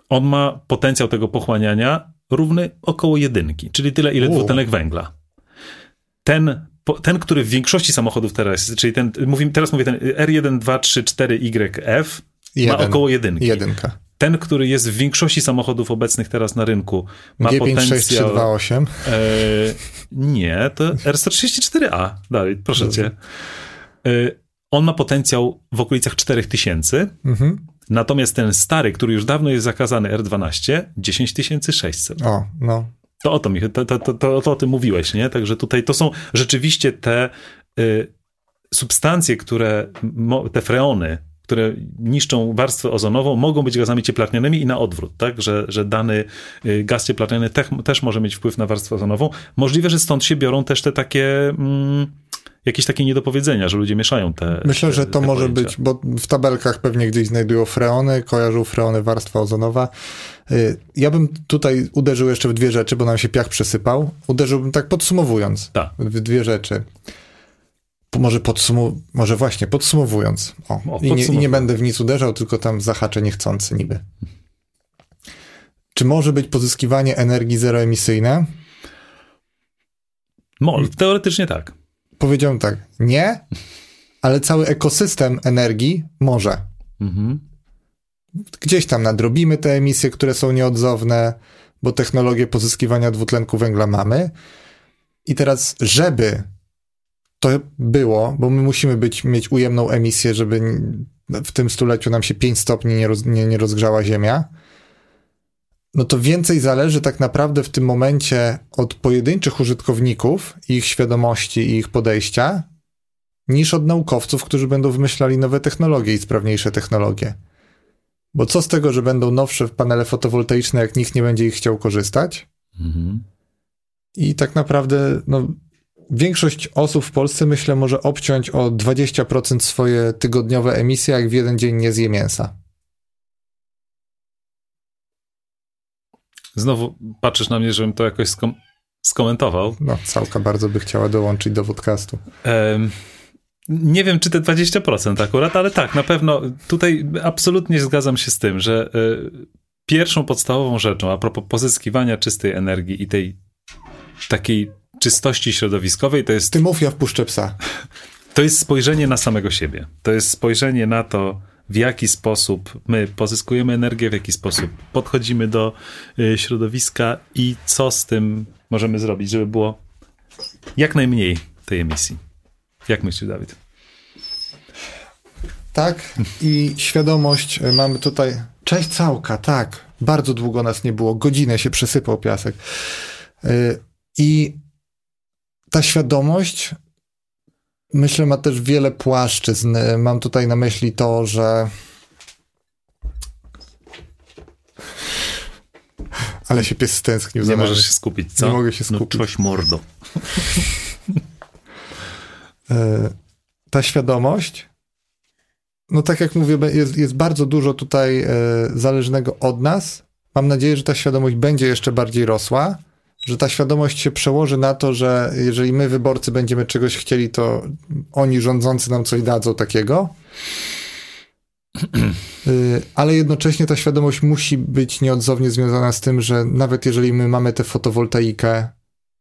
On ma potencjał tego pochłaniania równy około jedynki, czyli tyle, ile U. dwutlenek węgla. Ten, ten, który w większości samochodów teraz czyli ten, mówimy, teraz mówię ten R1234YF, ma Jeden. około jedynki. Jedynka. Ten, który jest w większości samochodów obecnych teraz na rynku, ma potencjał... G56328. E, nie, to R134A. Dalej, proszę cię. E, on ma potencjał w okolicach 4000, Mhm. Natomiast ten stary, który już dawno jest zakazany, R12, 10600. O, no. To o to to, to, to, to, o tym mówiłeś, nie? Także tutaj to są rzeczywiście te y, substancje, które, te freony, które niszczą warstwę ozonową, mogą być gazami cieplarnianymi i na odwrót, tak? Że, że dany y, gaz cieplarniany też, też może mieć wpływ na warstwę ozonową. Możliwe, że stąd się biorą też te takie, mm, jakieś takie niedopowiedzenia, że ludzie mieszają te Myślę, te, że to może pojęcia. być, bo w tabelkach pewnie gdzieś znajdują freony, kojarzą freony warstwa ozonowa. Y, Ja bym tutaj uderzył jeszcze w dwie rzeczy, bo nam się piach przesypał. Uderzyłbym tak podsumowując Tak. w dwie rzeczy. Może, podsumu- może właśnie podsumowując. O, O, I, nie, I nie będę w nic uderzał, tylko tam zahaczę niechcący niby. Czy może być pozyskiwanie energii zeroemisyjne? Mol, teoretycznie tak. Powiedziałem tak, nie, ale cały ekosystem energii może. Mhm. Gdzieś tam nadrobimy te emisje, które są nieodzowne, bo technologię pozyskiwania dwutlenku węgla mamy. I teraz, żeby to było, bo my musimy być, mieć ujemną emisję, żeby w tym stuleciu nam się 5 stopni nie, roz, nie, nie rozgrzała Ziemia, no to więcej zależy tak naprawdę w tym momencie od pojedynczych użytkowników, ich świadomości i ich podejścia, niż od naukowców, którzy będą wymyślali nowe technologie i sprawniejsze technologie. Bo co z tego, że będą nowsze panele fotowoltaiczne, jak nikt nie będzie ich chciał korzystać? Mhm. I tak naprawdę no, większość osób w Polsce, myślę, może obciąć o 20% swoje tygodniowe emisje, jak w jeden dzień nie zje mięsa. Znowu patrzysz na mnie, żebym to jakoś skom- skomentował. No, całka bardzo by chciała dołączyć do podcastu. Em, nie wiem, czy te 20% akurat, ale tak, na pewno tutaj absolutnie zgadzam się z tym, że y, pierwszą podstawową rzeczą a propos pozyskiwania czystej energii i tej takiej czystości środowiskowej to jest Ty mów, ja wpuszczę psa. to jest spojrzenie na samego siebie. To jest spojrzenie na to, w jaki sposób my pozyskujemy energię, w jaki sposób podchodzimy do y, środowiska i co z tym możemy zrobić, żeby było jak najmniej tej emisji. Jak myślisz, Dawid? Tak, i świadomość y, mamy tutaj. Cześć całka, tak. Bardzo długo nas nie było. Godzinę się przesypał piasek. Y, I ta świadomość, myślę, ma też wiele płaszczyzn. Mam tutaj na myśli to, że. Ale się pies stęsknił. Nie możesz się skupić, co? Nie mogę się skupić. No, coś mordo. E, ta świadomość, no tak jak mówię, jest, jest bardzo dużo tutaj e, zależnego od nas. Mam nadzieję, że ta świadomość będzie jeszcze bardziej rosła, że ta świadomość się przełoży na to, że jeżeli my, wyborcy, będziemy czegoś chcieli, to oni rządzący nam coś dadzą takiego. Y, ale jednocześnie ta świadomość musi być nieodzownie związana z tym, że nawet jeżeli my mamy tę fotowoltaikę,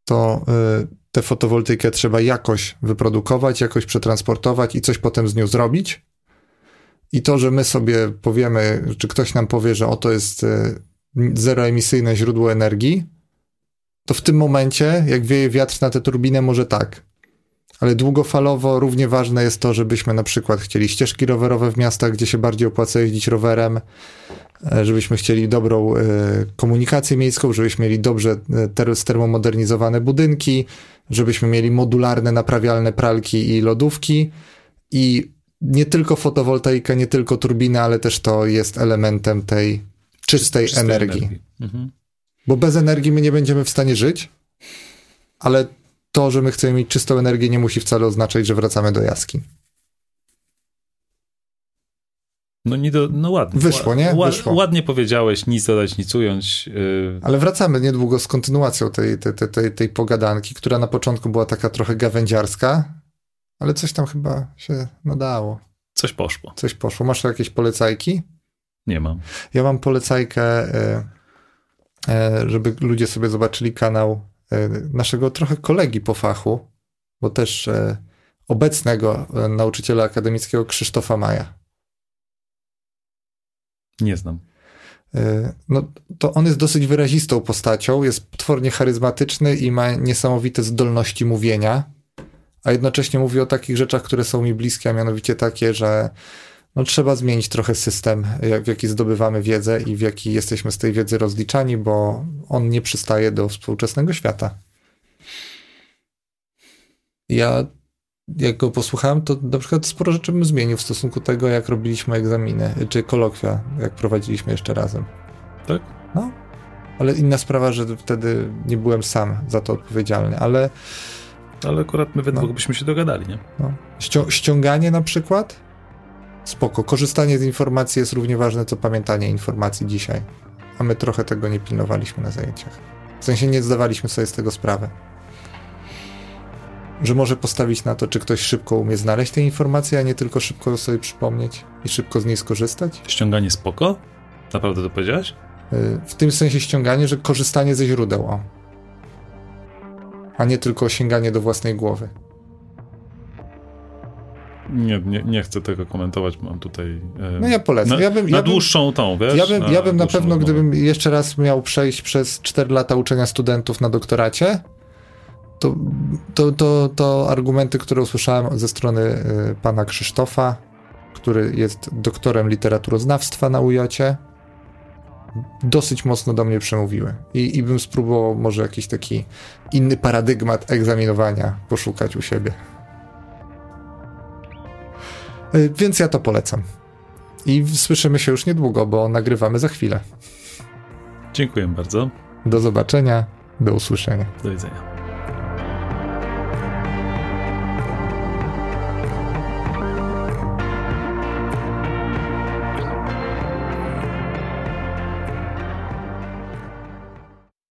to y, tę fotowoltaikę trzeba jakoś wyprodukować, jakoś przetransportować i coś potem z nią zrobić. I to, że my sobie powiemy, czy ktoś nam powie, że oto jest y, zeroemisyjne źródło energii, to w tym momencie, jak wieje wiatr na tę turbinę, może tak. Ale długofalowo równie ważne jest to, żebyśmy na przykład chcieli ścieżki rowerowe w miastach, gdzie się bardziej opłaca jeździć rowerem, e, żebyśmy chcieli dobrą y, komunikację miejską, żebyśmy mieli dobrze ter termomodernizowane budynki, żebyśmy mieli modularne, naprawialne pralki i lodówki i nie tylko fotowoltaika, nie tylko turbiny, ale też to jest elementem tej czystej, czystej energii. energii. Mhm. Bo bez energii my nie będziemy w stanie żyć, ale to, że my chcemy mieć czystą energię, nie musi wcale oznaczać, że wracamy do jaskiń. No, nie do, no ładnie. Wyszło, nie? Wyszło. Ładnie powiedziałeś, nic dodać, nic ująć. Yy. Ale wracamy niedługo z kontynuacją tej, tej, tej, tej, pogadanki, która na początku była taka trochę gawędziarska, ale coś tam chyba się nadało. Coś poszło. Coś poszło. Masz jakieś polecajki? Nie mam. Ja mam polecajkę, yy, żeby ludzie sobie zobaczyli kanał naszego trochę kolegi po fachu, bo też obecnego nauczyciela akademickiego Krzysztofa Maja. Nie znam. No, to on jest dosyć wyrazistą postacią, jest potwornie charyzmatyczny i ma niesamowite zdolności mówienia, a jednocześnie mówi o takich rzeczach, które są mi bliskie, a mianowicie takie, że no, trzeba zmienić trochę system, w jaki zdobywamy wiedzę i w jaki jesteśmy z tej wiedzy rozliczani, bo on nie przystaje do współczesnego świata. Ja jak go posłuchałem, to na przykład sporo rzeczy bym zmienił w stosunku do tego, jak robiliśmy egzaminy, czy kolokwia, jak prowadziliśmy jeszcze razem. Tak? No. Ale inna sprawa, że wtedy nie byłem sam za to odpowiedzialny, ale... Ale akurat my we no. byśmy się dogadali, nie? No. Ści ściąganie na przykład? Spoko. Korzystanie z informacji jest równie ważne, co pamiętanie informacji dzisiaj. A my trochę tego nie pilnowaliśmy na zajęciach. W sensie nie zdawaliśmy sobie z tego sprawy że może postawić na to, czy ktoś szybko umie znaleźć te informacje, a nie tylko szybko sobie przypomnieć i szybko z niej skorzystać. Ściąganie spoko? Naprawdę to powiedziałeś? Y, w tym sensie ściąganie, że korzystanie ze źródeł, o. a nie tylko sięganie do własnej głowy. Nie, nie, nie chcę tego komentować, mam tutaj. E, no ja polecam. Na, ja bym, na ja dłuższą tą, wiesz? Ja bym na, ja bym na pewno, rozmowę. gdybym jeszcze raz miał przejść przez 4 lata uczenia studentów na doktoracie, to, to, to, to argumenty, które usłyszałem ze strony y, pana Krzysztofa, który jest doktorem literaturoznawstwa na UJOcie, dosyć mocno do mnie przemówiły. I, I bym spróbował może jakiś taki inny paradygmat egzaminowania poszukać u siebie. Y, więc ja to polecam. I słyszymy się już niedługo, bo nagrywamy za chwilę. Dziękuję bardzo. Do zobaczenia, do usłyszenia. Do widzenia.